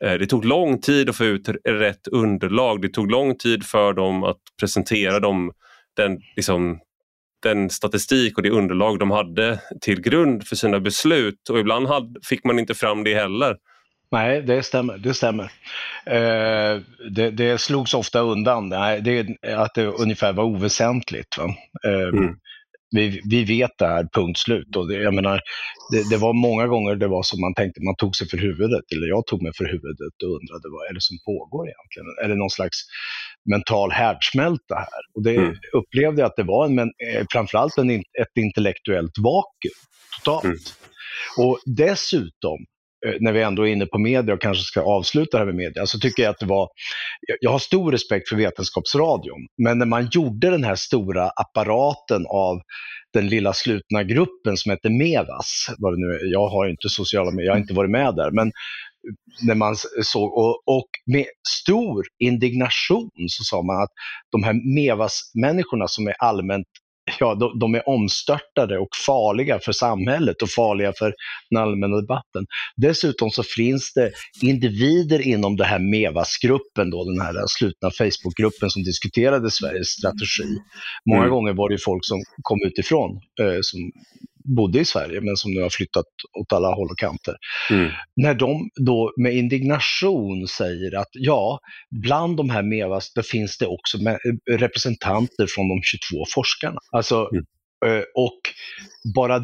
det tog lång tid att få ut rätt underlag. Det tog lång tid för dem att presentera dem, den, liksom, den statistik och det underlag de hade till grund för sina beslut och ibland hade, fick man inte fram det heller. Nej, det stämmer. Det, stämmer. Eh, det, det slogs ofta undan, Nej, det, att det ungefär var oväsentligt. Va? Eh, mm vi, vi vet det här, punkt slut. Och det, jag menar, det, det, var många gånger det var som man tänkte, man tog sig för huvudet, eller jag tog mig för huvudet och undrade vad är det som pågår egentligen? Är det någon slags mental härdsmälta här? Och det mm. upplevde jag att det var, en, men eh, framförallt en, ett intellektuellt vakuum, totalt. Mm. Och dessutom Eh, när vi ändå är inne på media och kanske ska avsluta det här med media, så tycker jag att det var, jag har stor respekt för Vetenskapsradion, men när man gjorde den här stora apparaten av den lilla slutna gruppen som heter Mevas, vad det nu är, jag har inte sociala medier, jag har inte varit med där, men när man såg, och, och, med stor indignation så sa man att de här Mevas-människorna som är allmänt ja, de, de, är omstörtade och farliga för samhället och farliga för den allmänna debatten. Dessutom så finns det individer inom det här MEVAS-gruppen, då, den här slutna Facebookgruppen som diskuterade Sveriges strategi. Många mm. gånger var det folk som kom utifrån, eh, som bodde i Sverige men som nu har flyttat åt alla håll och kanter. Mm. När de då med indignation säger att ja, bland de här MEVAS, då finns det också representanter från de 22 forskarna. Alltså, mm. Och bara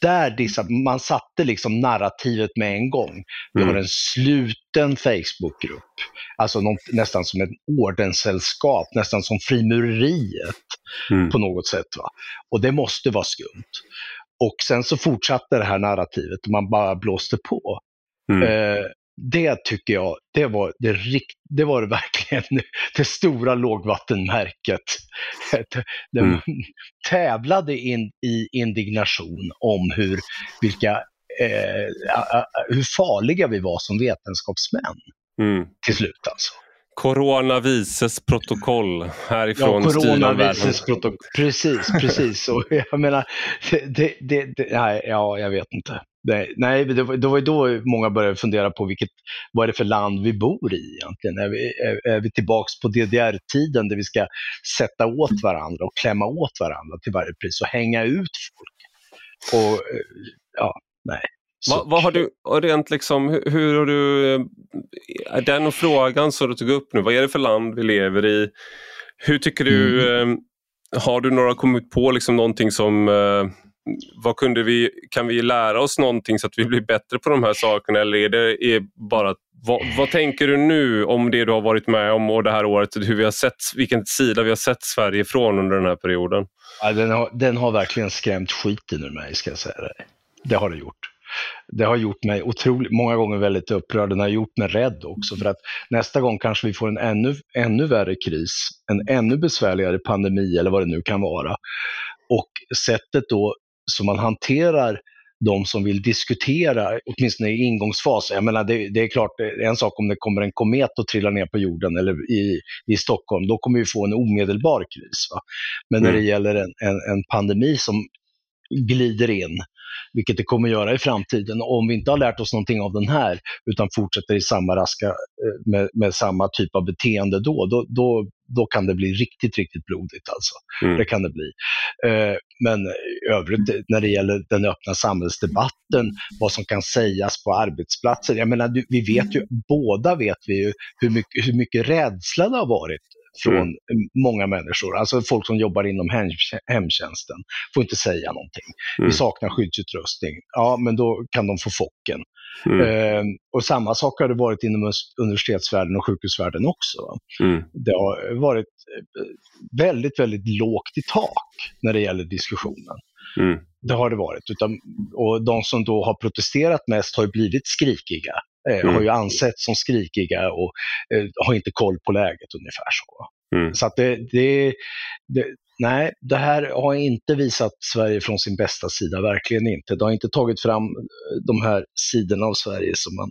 där man satte liksom narrativet med en gång. Vi mm. har en sluten Facebookgrupp, alltså något, nästan som ett ordenssällskap, nästan som frimureriet mm. på något sätt. Va? Och det måste vara skumt. Och sen så fortsatte det här narrativet och man bara blåste på. Mm. Eh, det tycker jag, det var det, rikt, det var verkligen det stora lågvattenmärket. De mm. tävlade in i indignation om hur, vilka, eh, hur farliga vi var som vetenskapsmän. Mm. Till slut alltså. Coronavises protokoll härifrån ja, coronavises protokoll. Precis, precis. Och jag menar, det, det, det, nej, ja, jag vet inte. Det, nej, det var, det var då många började fundera på vilket, vad är det för land vi bor i egentligen? Är vi, är, är vi tillbaks på DDR-tiden där vi ska sätta åt varandra och klämma åt varandra till varje pris och hänga ut folk? Och eh, ja, nej. Vad, vad, har du, rent liksom, hur, hur har du, eh, den frågan som du tog upp nu, vad är det för land vi lever i? Hur tycker du, mm. eh, har du några kommit på liksom någonting som, eh, vad kunde vi, kan vi lära oss någonting så att vi blir bättre på de här sakerna eller är det är bara, vad, vad, tänker du nu om det du har varit med om och det här året, hur vi har sett, vilken sida vi har sett Sverige ifrån under den här perioden? Ja, den, har, den har verkligen skrämt skiten ur mig ska jag säga det. Det har det gjort det har gjort mig otroligt, många gånger väldigt upprörd. Den har gjort mig rädd också för att nästa gång kanske vi får en ännu, ännu värre kris, en ännu besvärligare pandemi eller vad det nu kan vara. Och sättet då som man hanterar de som vill diskutera, åtminstone i ingångsfas. Jag menar, det, det, är klart, en sak om det kommer en komet och trillar ner på jorden eller i, i Stockholm, då kommer vi få en omedelbar kris. Va? Men mm. när det gäller en, en, en pandemi som glider in vilket det kommer göra i framtiden. Och om vi inte har lärt oss någonting av den här, utan fortsätter i samma raska, eh, med, med samma typ av beteende då, då, då, då kan det bli riktigt, riktigt blodigt alltså. Mm. Det kan det bli. Eh, men i övrigt när det gäller den öppna samhällsdebatten, vad som kan sägas på arbetsplatser. Jag menar, vi vet ju, båda vet vi ju hur mycket, hur mycket rädsla det har varit från mm. många människor. Alltså folk som jobbar inom hemtjänsten får inte säga någonting. Mm. Vi saknar skyddsutrustning. Ja, men då kan de få focken. Mm. Eh, och samma sak har det varit inom universitetsvärlden och sjukhusvärlden också. Mm. Det har varit eh, väldigt, väldigt lågt i tak när det gäller diskussionen. Mm. Det har det varit. Utan, och de som då har protesterat mest har blivit skrikiga. Mm. Har ju ansetts som skrikiga och eh, har inte koll på läget ungefär så. Mm. Så att det, det, det, nej, det här har inte visat Sverige från sin bästa sida, verkligen inte. Det har inte tagit fram eh, de här sidorna av Sverige som man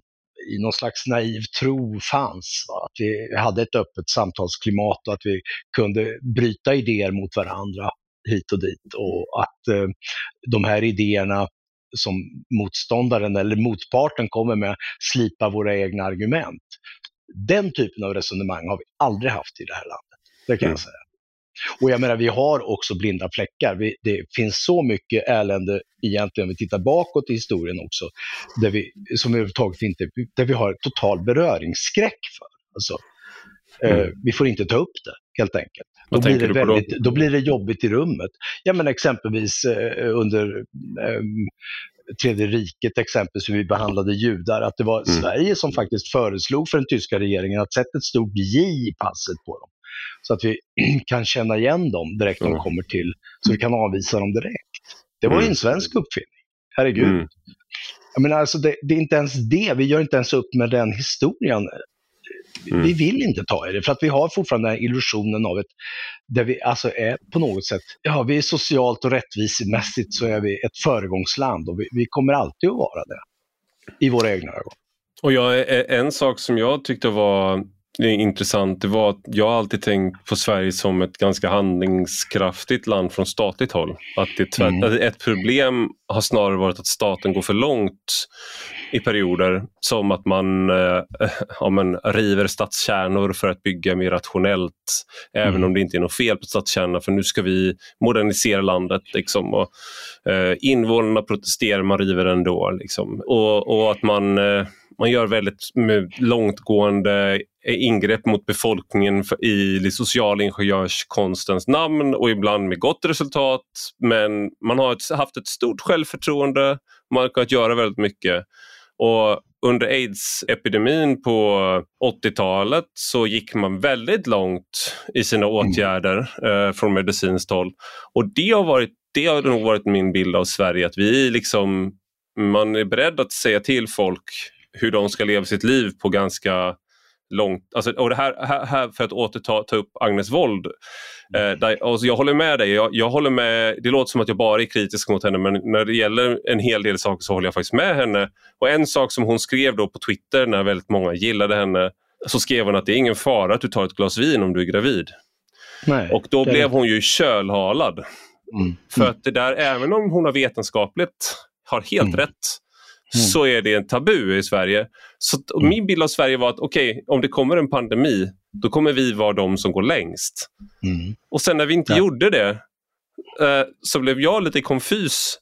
i någon slags naiv tro fanns. Va? Att vi hade ett öppet samtalsklimat och att vi kunde bryta idéer mot varandra hit och dit och att eh, de här idéerna som motståndaren eller motparten kommer med slipa våra egna argument. Den typen av resonemang har vi aldrig haft i det här landet. Det kan mm. jag säga. Och jag menar, vi har också blinda fläckar. Vi, det finns så mycket elände egentligen, om vi tittar bakåt i historien också, där vi, som överhuvudtaget inte, där vi har total beröringsskräck för. Alltså, eh, mm. eh, vi får inte ta upp det, helt enkelt. Då blir, det väldigt, då? då? blir det jobbigt i rummet. Ja, men exempelvis eh, under eh, Tredje riket exempelvis, hur vi behandlade judar, att det var mm. Sverige som faktiskt föreslog för den tyska regeringen att sätta ett stort J i passet på dem. Så att vi kan känna igen dem direkt mm. de kommer till, så vi kan avvisa dem direkt. Det var ju en mm. svensk uppfinning, herregud. Mm. Jag menar, alltså det, det, är inte ens det, vi gör inte ens upp med den historien. Mm. Vi vill inte ta i det, för att vi har fortfarande den här illusionen av ett, där vi alltså är på något sätt, ja vi är socialt och rättvisemässigt så är vi ett föregångsland och vi, vi kommer alltid att vara det. I våra egna ögon. Och jag, en sak som jag tyckte var det är intressant det var att jag har alltid tänkt på Sverige som ett ganska handlingskraftigt land från statligt håll. Att det mm. Ett problem har snarare varit att staten går för långt i perioder. Som att man eh, ja, men, river stadskärnor för att bygga mer rationellt. Mm. Även om det inte är något fel på stadskärnorna för nu ska vi modernisera landet. Liksom, och, eh, invånarna protesterar, man river ändå. Liksom. Och, och att man eh, man gör väldigt långtgående ingrepp mot befolkningen i social ingenjörskonstens namn och ibland med gott resultat. Men man har haft ett stort självförtroende, man har kunnat göra väldigt mycket. Och under aids-epidemin på 80-talet så gick man väldigt långt i sina mm. åtgärder eh, från medicinskt håll. Och det har, varit, det har nog varit min bild av Sverige, att vi liksom, man är beredd att säga till folk hur de ska leva sitt liv på ganska långt. Alltså, och det här, här, här för att återta ta upp Agnes våld. Eh, där, alltså jag håller med dig. Jag, jag, håller med, det låter som att jag bara är kritisk mot henne men när det gäller en hel del saker så håller jag faktiskt med henne. Och En sak som hon skrev då på Twitter när väldigt många gillade henne så skrev hon att det är ingen fara att du tar ett glas vin om du är gravid. Nej, och då blev hon ju kölhalad. Mm. För att det där, även om hon har vetenskapligt har helt mm. rätt Mm. så är det en tabu i Sverige. Så mm. Min bild av Sverige var att okej, okay, om det kommer en pandemi, då kommer vi vara de som går längst. Mm. Och sen när vi inte ja. gjorde det, eh, så blev jag lite konfys.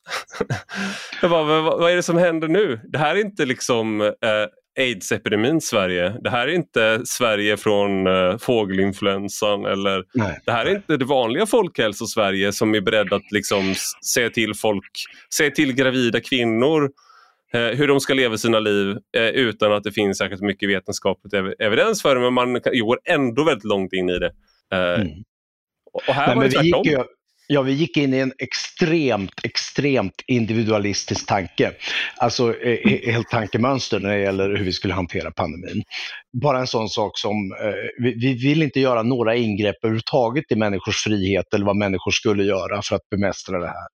jag bara, vad, är det som händer nu? Det här är inte liksom eh, aids-epidemin Sverige. Det här är inte Sverige från uh, fågelinfluensan eller Nej. det här är inte det vanliga folkhälsosverige som är beredd att liksom säga till folk, säga till gravida kvinnor Eh, hur de ska leva sina liv eh, utan att det finns särskilt mycket vetenskapligt evidens för det, men man går ändå väldigt långt in i det. Eh, mm. Och här Nej, var det tvärtom. Gick, ja, vi gick in i en extremt, extremt individualistisk tanke. Alltså helt tankemönster när det gäller hur vi skulle hantera pandemin. Bara en sån sak som, vi, vi vill inte göra några ingrepp överhuvudtaget i människors frihet eller vad människor skulle göra för att bemästra det här.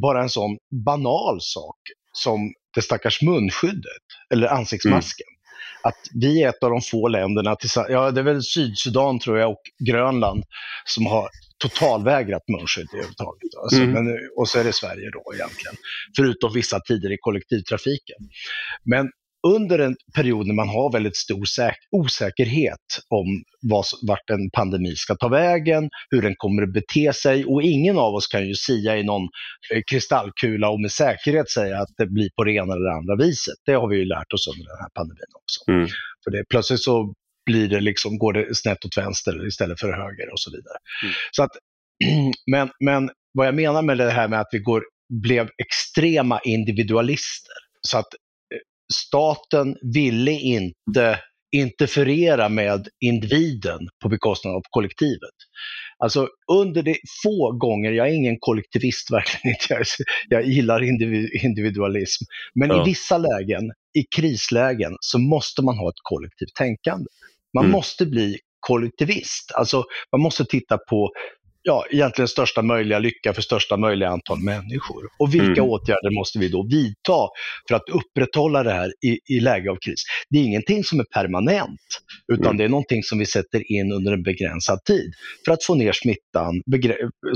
Bara en sån banal sak som det stackars munskyddet, eller ansiktsmasken. Mm. Att vi är ett av de få länderna, ja det är väl Sydsudan tror jag och Grönland, som har totalvägrat munskydd överhuvudtaget. Alltså, mm. men, och så är det Sverige då egentligen, förutom vissa tider i kollektivtrafiken. Men under en period när man har väldigt stor osäkerhet om vad, vart en pandemi ska ta vägen, hur den kommer att bete sig och ingen av oss kan ju sia i någon eh, kristallkula och med säkerhet säga att det blir på det ena eller andra viset. Det har vi ju lärt oss under den här pandemin också. Mm. För det, plötsligt så blir det liksom, går det snett åt vänster istället för höger och så vidare. Mm. Så att, men, men vad jag menar med det här med att vi går, blev extrema individualister, så att staten ville inte interferera med individen på bekostnad av kollektivet. Alltså under de få gånger, jag är ingen kollektivist verkligen inte, jag, jag gillar individualism, men ja. i vissa lägen, i krislägen, så måste man ha ett kollektivt tänkande. Man mm. måste bli kollektivist. Alltså man måste titta på ja, egentligen största möjliga lycka för största möjliga antal människor. Och vilka mm. åtgärder måste vi då vidta för att upprätthålla det här i, i läge av kris? Det är ingenting som är permanent, utan mm. det är någonting som vi sätter in under en begränsad tid för att få ner smittan,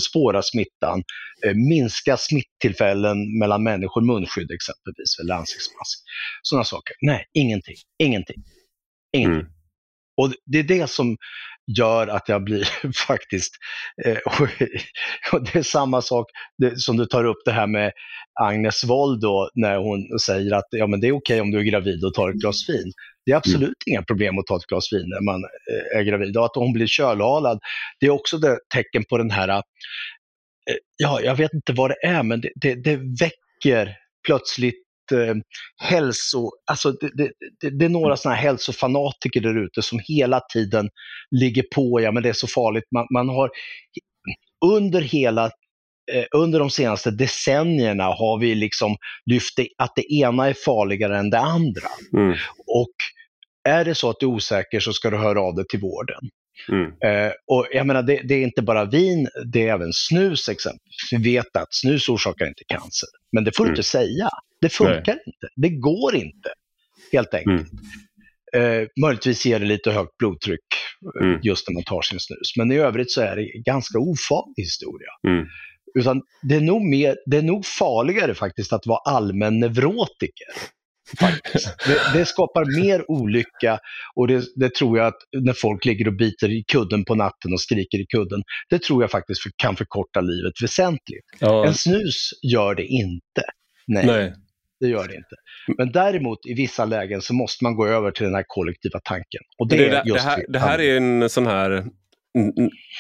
spåra smittan, eh, minska smittillfällen mellan människor, munskydd exempelvis, eller ansiktsmask. Sådana saker. Nej, ingenting. Ingenting. Ingenting. Mm. Och det är det som gör att jag blir faktiskt, eh, och det är samma sak som du tar upp det här med Agnes Wold då, när hon säger att ja, men det är okej okay om du är gravid och tar ett glas vin. Det är absolut mm. inga problem att ta ett glas vin när man eh, är gravid. Och att hon blir kölhalad, det är också det tecken på den här, eh, ja, jag vet inte vad det är, men det, det, det väcker plötsligt eh, hälso... Alltså det, det, det, det är några sådana här hälsofanatiker där ute som hela tiden ligger på, ja men det är så farligt. Man, man har under hela eh, under de senaste decennierna har vi liksom lyft det, att det ena är farligare än det andra. Mm. Och är det så att du är osäker så ska du höra av dig till vården. Mm. Eh, och jag menar, det, det, är inte bara vin, det är även snus exempelvis. Vi vet att snus orsakar inte cancer, men det får mm. du inte säga. Det funkar Nej. inte. Det går inte, helt enkelt. Mm. Eh, möjligtvis ger det lite högt blodtryck eh, mm. just när man tar sin snus, men i övrigt så är det ganska ofarlig historia. Mm. Utan det är, nog mer, det är nog farligare faktiskt att vara allmän neurotiker det, det, skapar mer olycka och det, det, tror jag att när folk ligger och biter i kudden på natten och skriker i kudden, det tror jag faktiskt för, kan förkorta livet väsentligt. Ja. En snus gör det inte. Nej, Nej, det gör det inte. Men däremot i vissa lägen så måste man gå över till den här kollektiva tanken. Och det, det, det, här, det här är en sån här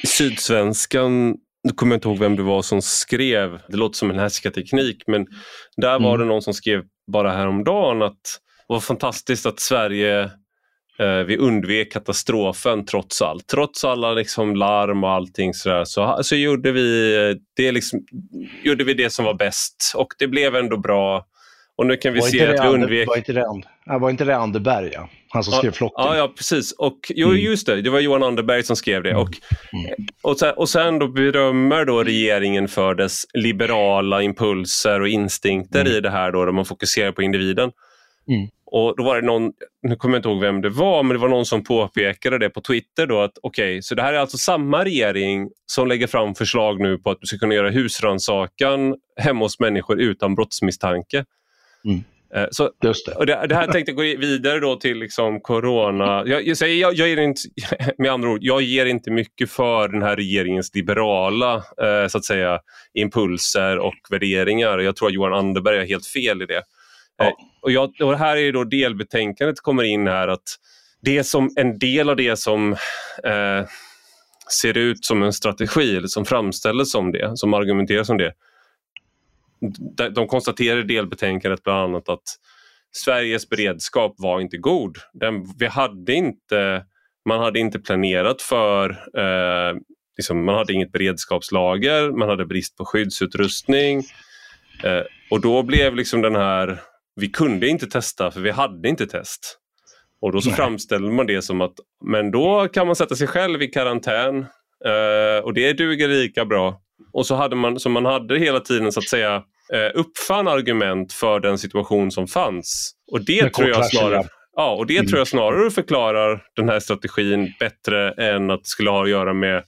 Sydsvenskan nu kommer jag inte ihåg vem det var som skrev, det låter som en härskarteknik, men där var mm. det någon som skrev bara häromdagen att det var fantastiskt att Sverige eh, vi undvek katastrofen trots allt. Trots alla liksom larm och allting sådär, så, så gjorde, vi eh, det liksom, gjorde vi det som var bäst och det blev ändå bra. Och nu kan vi se att vi undvek... Var inte det, var inte det Anderberg? Ja? Han som skrev Flocken. Ja, ja precis. Och, jo, mm. just det, det var Johan Anderberg som skrev det. Och, mm. och, sen, och sen då berömmer då regeringen för dess liberala impulser och instinkter mm. i det här då, där man fokuserar på individen. Mm. Och då var det någon, nu kommer jag inte ihåg vem det var, men det var någon som påpekade det på Twitter då att okej, okay, så det här är alltså samma regering som lägger fram förslag nu på att du ska kunna göra husrannsakan hemma hos människor utan brottsmisstanke. Mm. Eh, så. Och det, det, här tänkte jag gå vidare då till liksom corona. Jag, jag, säger, jag, jag ger inte, med andra ord, jag ger inte mycket för den här regeringens liberala eh, så att säga, impulser och värderingar. Jag tror att Johan Anderberg har helt fel i det. Ja. Eh, och, jag, och här är då delbetänkandet kommer in här att det som, en del av det som eh, ser ut som en strategi, eller som framställs som det, som argumenteras som det, de konstaterar i delbetänkandet bland annat att Sveriges beredskap var inte god. Den, vi hade inte, man hade inte planerat för, eh, liksom, man hade inget beredskapslager, man hade brist på skyddsutrustning eh, och då blev liksom den här, vi kunde inte testa för vi hade inte test. Och då så framställer man det som att men då kan man sätta sig själv i karantän eh, och det duger lika bra och så hade man, så man hade hela tiden så att säga eh, uppfann argument för den situation som fanns. Och det tror jag snarare Ja, och det mm. tror jag snarare förklarar den här strategin bättre än att det skulle ha att göra med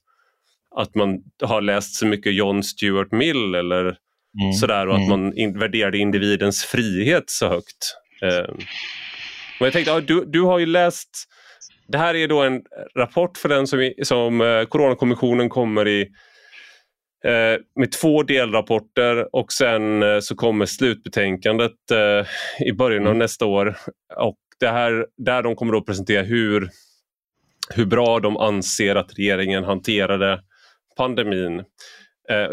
att man har läst så mycket John Stuart Mill eller mm. sådär och att mm. man in, värderade individens frihet så högt. Eh, Men jag tänkte, du, du har ju läst, det här är då en rapport för den som, som eh, Coronakommissionen kommer i med två delrapporter och sen eh, så kommer slutbetänkandet i början av mm. nästa år. Och det här, där de kommer att presentera hur, hur bra de anser att regeringen hanterade pandemin.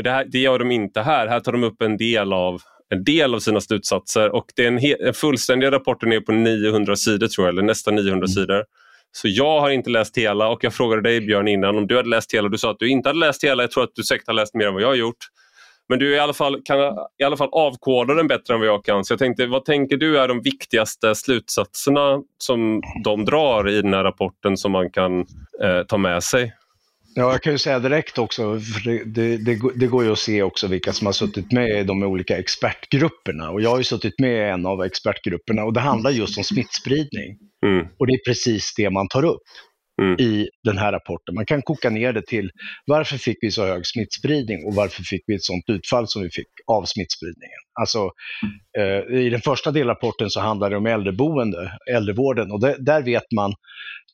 Det, här, det gör de inte här. Här tar de upp en del av en del av sina slutsatser och det är en, en fullständiga rapporten är på 900 sidor tror jag, eller nästan 900 mm. sidor. Så jag har inte läst hela och jag frågade dig Björn innan om du hade läst hela. Du sa att du inte hade läst hela. Jag tror att du säkert har läst mer än vad jag har gjort. Men du i alla fall, kan i alla fall avkoda den bättre än vad jag kan. Så jag tänkte, vad tänker du är de viktigaste slutsatserna som de drar i den här rapporten som man kan eh, ta med sig? Ja, jag kan ju säga direkt också, för det, det, det, går ju att se också vilka som har suttit med i de olika expertgrupperna. Och jag har ju suttit med i en av expertgrupperna och det handlar just om smittspridning. Mm. Och det är precis det man tar upp mm. i den här rapporten. Man kan koka ner det till varför fick vi så hög smittspridning och varför fick vi ett sådant utfall som vi fick av smittspridningen. Alltså, eh, I den första delrapporten så handlar det om äldreboende, äldrevården och det, där vet man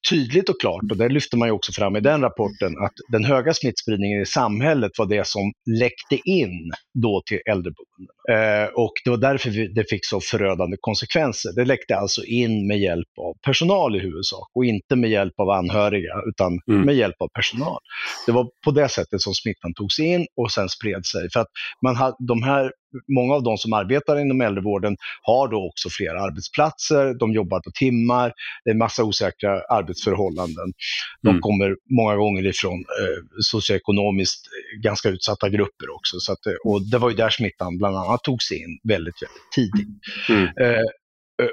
tydligt och klart, och det lyfter man ju också fram i den rapporten, att den höga smittspridningen i samhället var det som läckte in då till äldreboenden. Eh, och det var därför vi, det fick så förödande konsekvenser. Det läckte alltså in med hjälp av personal i huvudsak och inte med hjälp av anhöriga, utan mm. med hjälp av personal. Det var på det sättet som smittan togs in och sen spred sig. För att man ha, de här många av de som arbetar inom äldrevården har då också flera arbetsplatser, de jobbar på timmar, det är en massa osäkra arbetsförhållanden. De mm. kommer många gånger ifrån eh, socioekonomiskt ganska utsatta grupper också. Så att, och det var ju där smittan bland annat togs in väldigt, väldigt tidigt. Mm. Eh, Eh,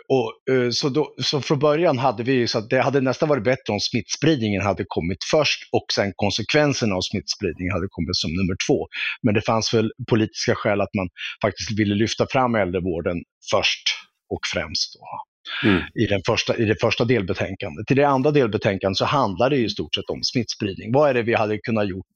och, eh, så, då, så från början hade vi så att det hade nästan varit bättre om smittspridningen hade kommit först och sen konsekvenserna av smittspridningen hade kommit som nummer två. Men det fanns väl politiska skäl att man faktiskt ville lyfta fram äldrevården först och främst. Då. Mm. I, den första, I det första delbetänkandet. I det andra delbetänkandet så handlar det i stort sett om smittspridning. Vad är det vi hade kunnat gjort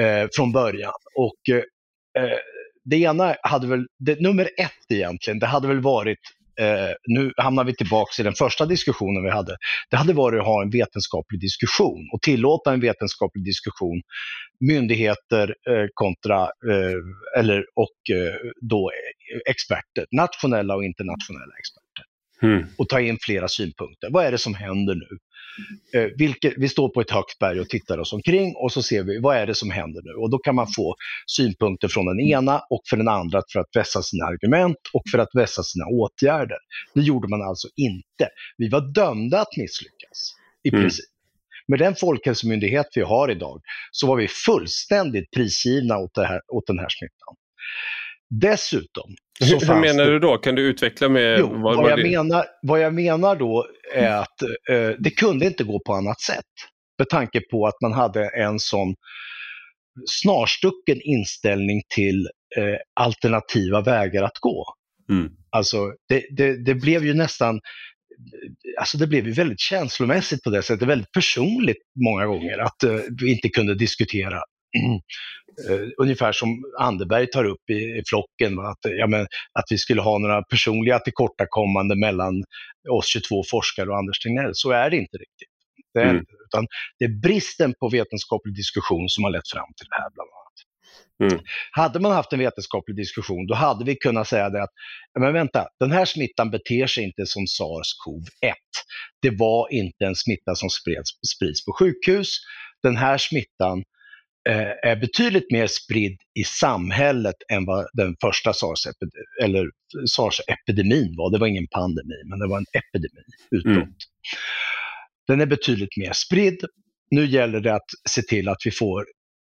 eh, från början? Och eh, det ena hade väl, det, nummer ett egentligen, det hade väl varit eh, nu hamnar vi tillbaka i den första diskussionen vi hade. Det hade varit att ha en vetenskaplig diskussion och tillåta en vetenskaplig diskussion myndigheter eh, kontra, eh, eller, och eh, då eh, experter, nationella och internationella experter. Mm. Och ta in flera synpunkter. Vad är det som händer nu? Eh, vilket, vi står på ett högt berg och tittar oss omkring och så ser vi vad är det som händer nu. Och då kan man få synpunkter från den ena och för den andra för att vässa sina argument och för att vässa sina åtgärder. Det gjorde man alltså inte. Vi var dömda att misslyckas i mm. princip. Med den folkhälsomyndighet vi har idag så var vi fullständigt prisgivna åt, här, åt den här smittan. Dessutom hur, hur menar det... du då? Kan du utveckla med jo, vad, vad, jag det... menar, vad jag menar då är att eh, det kunde inte gå på annat sätt. Med tanke på att man hade en sån snarstucken inställning till eh, alternativa vägar att gå. Mm. Alltså, det, det, det, blev ju nästan Alltså det blev ju väldigt känslomässigt på det sättet, väldigt personligt många gånger att uh, vi inte kunde diskutera ungefär som Anderberg tar upp i, i flocken, att, ja, men, att vi skulle ha några personliga tillkortakommande mellan oss 22 forskare och Anders Tegnell. Så är det inte riktigt. Det är, mm. utan det är bristen på vetenskaplig diskussion som har lett fram till det här bland annat. Mm. Hade man haft en vetenskaplig diskussion, då hade vi kunnat säga det att, men vänta, den här smittan beter sig inte som SARS-CoV-1. Det var inte en smitta som spreds, sprids på sjukhus. Den här smittan Eh, är betydligt mer spridd i samhället än vad den första SARS-epidemin SARS var. Det var ingen pandemi, men det var en epidemi, utbrott. Mm. Den är betydligt mer spridd. Nu gäller det att se till att vi får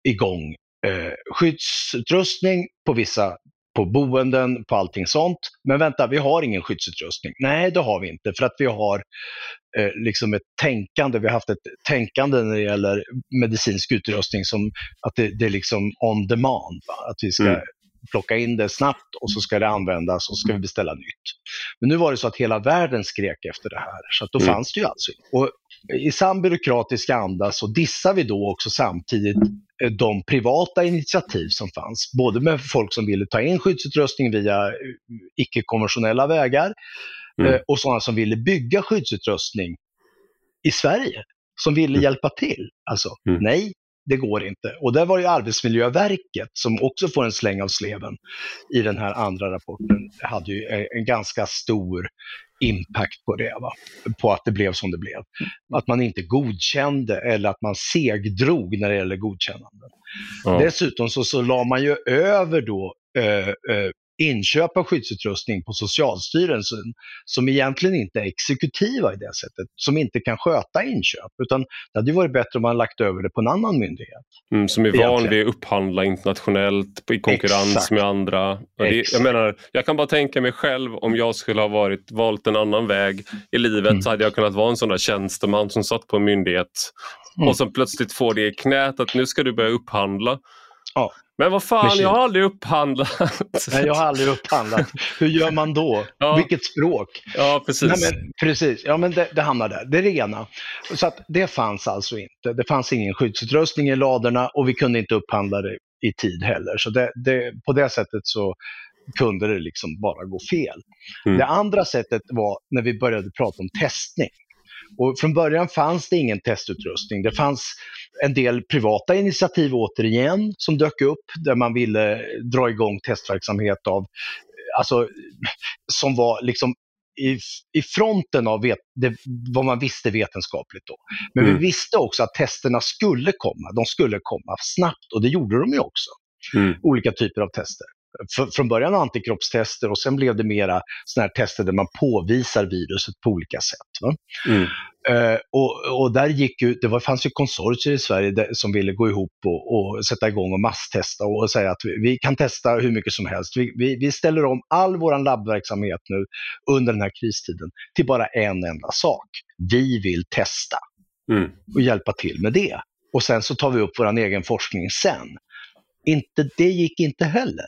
igång eh, skyddsutrustning på vissa på boenden, på allting sånt. Men vänta, vi har ingen skyddsutrustning. Nej, det har vi inte för att vi har eh, liksom ett tänkande, vi har haft ett tänkande när det gäller medicinsk utrustning som att det, det är liksom on demand. Va? Att vi ska mm. plocka in det snabbt och så ska det användas och så ska vi beställa nytt. Men nu var det så att hela världen skrek efter det här, så att då mm. fanns det ju alltså och i sann byråkratisk anda så dissar vi då också samtidigt eh, de privata initiativ som fanns, både med folk som ville ta in skyddsutrustning via eh, icke-konventionella vägar, mm. eh, och sådana som ville bygga skyddsutrustning i Sverige, som ville mm. hjälpa till. Alltså, mm. nej, det går inte. Och där var ju Arbetsmiljöverket, som också får en släng av sleven i den här andra rapporten, hade ju en ganska stor impact på det, va? på att det blev som det blev. Att man inte godkände eller att man segdrog när det gäller godkännanden. Ja. Dessutom så, så la man ju över då eh, eh, inköp av skyddsutrustning på Socialstyrelsen som egentligen inte är exekutiva i det sättet, som inte kan sköta inköp. Utan det hade varit bättre om man lagt över det på en annan myndighet. Mm, som är van vid att upphandla internationellt i konkurrens Exakt. med andra. Det, jag menar, jag kan bara tänka mig själv om jag skulle ha varit, valt en annan väg i livet mm. så hade jag kunnat vara en sån där tjänsteman som satt på en myndighet mm. och som plötsligt får det i knät att nu ska du börja upphandla. Ja. Men vad fan, jag har aldrig upphandlat. Nej, jag har aldrig upphandlat. Hur gör man då? Ja. Vilket språk? Ja, precis. Nej, men, precis, ja men det, det hamnar där. Det är det ena. Så att det fanns alltså inte. Det fanns ingen skyddsutrustning i ladorna och vi kunde inte upphandla det i tid heller. Så det, det, på det sättet så kunde det liksom bara gå fel. Mm. Det andra sättet var när vi började prata om testning. Och från början fanns det ingen testutrustning. Det fanns en del privata initiativ återigen som dök upp där man ville dra igång testverksamhet av, alltså, som var liksom i, i fronten av vet, det, vad man visste vetenskapligt då. Men mm. vi visste också att testerna skulle komma. De skulle komma snabbt och det gjorde de ju också. Mm. Olika typer av tester från början antikroppstester och sen blev det mera här tester där man påvisar viruset på olika sätt. Mm. Uh, och, och, där gick ju, det var, fanns ju konsortier i Sverige där, som ville gå ihop och, och, sätta igång och masstesta och säga att vi, vi kan testa hur mycket som helst. Vi, vi, vi, ställer om all vår labbverksamhet nu under den här kristiden till bara en enda sak. Vi vill testa mm. och hjälpa till med det. Och sen så tar vi upp vår egen forskning sen. Inte, det gick inte heller.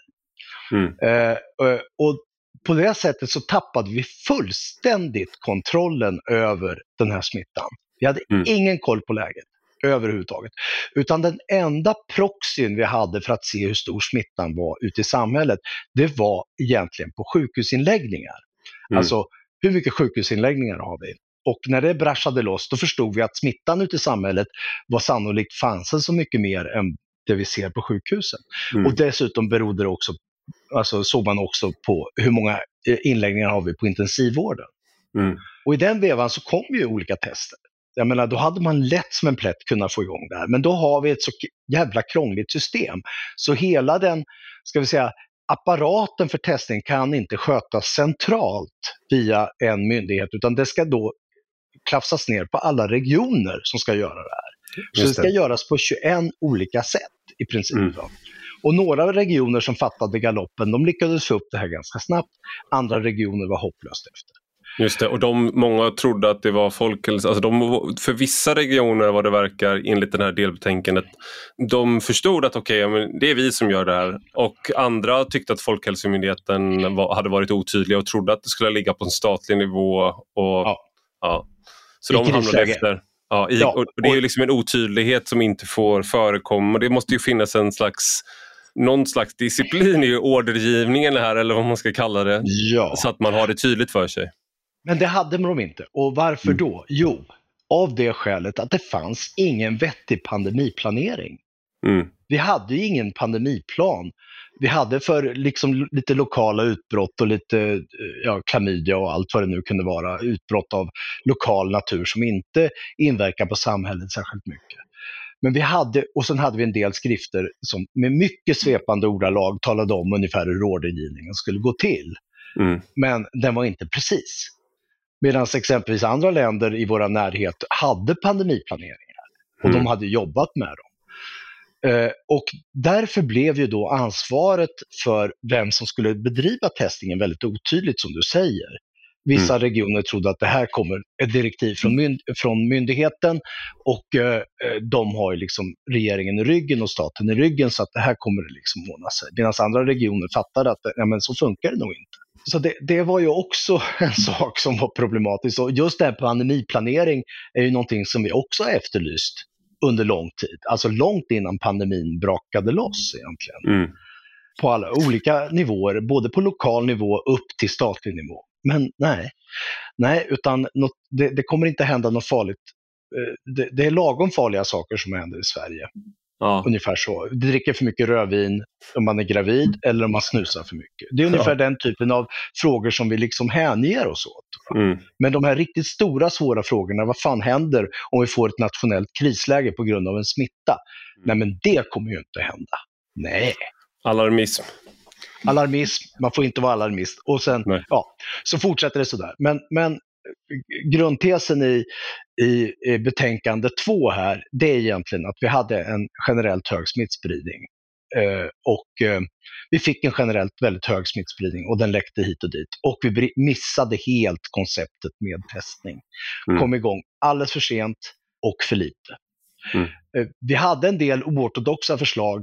Mm. Eh, och på det sättet så tappade vi fullständigt kontrollen över den här smittan. Vi hade mm. ingen koll på läget överhuvudtaget. Utan den enda proxyn vi hade för att se hur stor smittan var ute i samhället, det var egentligen på sjukhusinläggningar. Mm. Alltså, hur mycket sjukhusinläggningar har vi? Och när det braschade loss, då förstod vi att smittan ute i samhället var sannolikt fanns så mycket mer än det vi ser på sjukhusen. Mm. Och dessutom berodde det också alltså såg man också på hur många eh, inläggningar har vi på intensivvården. Mm. Och i den vevan så kom ju olika tester. Jag menar, då hade man lätt som en plätt kunnat få igång det här. Men då har vi ett så jävla krångligt system. Så hela den, ska vi säga, apparaten för testning kan inte skötas centralt via en myndighet, utan det ska då klafsas ner på alla regioner som ska göra det här. Så det ska göras på 21 olika sätt i princip. Mm. Och några regioner som fattade galoppen, de lyckades få upp det här ganska snabbt. Andra regioner var hopplöst efter. Just det, och de, många trodde att det var folkhälsa, alltså de, för vissa regioner vad det verkar enligt det här delbetänkandet, de förstod att okej, okay, det är vi som gör det här och andra tyckte att Folkhälsomyndigheten var, hade varit otydliga och trodde att det skulle ligga på en statlig nivå. Och, ja. ja. Så de hamnade efter. Ja, i, ja, och det är liksom en otydlighet som inte får förekomma. Det måste ju finnas en slags någon slags disciplin i ordergivningen här eller vad man ska kalla det. Ja. Så att man har det tydligt för sig. Men det hade de inte. Och varför mm. då? Jo, av det skälet att det fanns ingen vettig pandemiplanering. Mm. Vi hade ingen pandemiplan. Vi hade för liksom lite lokala utbrott och lite ja, klamydia och allt vad det nu kunde vara, utbrott av lokal natur som inte inverkar på samhället särskilt mycket. Men vi hade, och sen hade vi en del skrifter som med mycket svepande ordalag talade om ungefär hur ordergivningen skulle gå till. Mm. Men den var inte precis. Medan exempelvis andra länder i våra närhet hade pandemiplaneringar och mm. de hade jobbat med dem. Eh, och därför blev ju då ansvaret för vem som skulle bedriva testningen väldigt otydligt som du säger. Vissa mm. regioner trodde att det här kommer ett direktiv från, mynd från myndigheten och eh, eh, de har ju liksom regeringen i ryggen och staten i ryggen så att det här kommer det liksom ordna sig. Medan andra regioner fattade att ja, men så funkar det nog inte. Så det, det, var ju också en sak som var problematisk. Och just det här pandemiplanering är ju någonting som vi också har efterlyst under lång tid. Alltså långt innan pandemin brakade loss egentligen. Mm. På alla olika nivåer, både på lokal nivå upp till statlig nivå. Men nej, nej utan något, det, det, kommer inte hända något farligt. Eh, det, det, är lagom farliga saker som händer i Sverige. Ja. Ungefär så. Du dricker för mycket rödvin om man är gravid eller om man snusar för mycket. Det är ungefär ja. den typen av frågor som vi liksom hänger oss åt. Mm. Men de här riktigt stora svåra frågorna, vad fan händer om vi får ett nationellt krisläge på grund av en smitta? Mm. Nej men det kommer ju inte hända. Nej. Alarmism. Alarmism, man får inte vara alarmist. Och sen, ja, så fortsätter det sådär. Men, men grundtesen i, i, i betänkande två här, det är egentligen att vi hade en generellt hög smittspridning. Eh, och eh, vi fick en generellt väldigt hög smittspridning och den läckte hit och dit. Och vi missade helt konceptet med testning. Mm. Kom igång alldeles för sent och för lite. Mm. Eh, vi hade en del oortodoxa förslag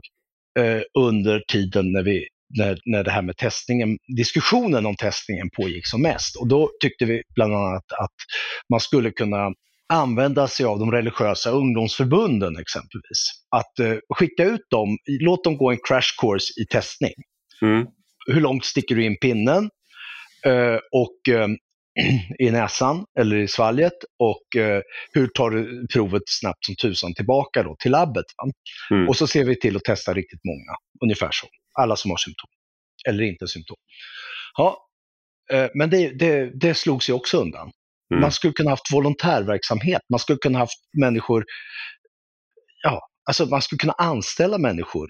eh, under tiden när vi när, när det här med testningen, diskussionen om testningen pågick som mest. Och då tyckte vi bland annat att man skulle kunna använda sig av de religiösa ungdomsförbunden exempelvis. Att eh, skicka ut dem, låt dem gå en crash course i testning. Mm. Hur långt sticker du in pinnen? Eh, och eh, i näsan eller i svalget och eh, hur tar du provet snabbt som tusan tillbaka då till labbet. Mm. Och så ser vi till att testa riktigt många, ungefär så alla som har symptom. Eller inte symptom. Ja, eh, men det, det, det slogs ju också undan. Mm. Man skulle kunna haft volontärverksamhet, man skulle kunna haft människor, ja, alltså man skulle kunna anställa människor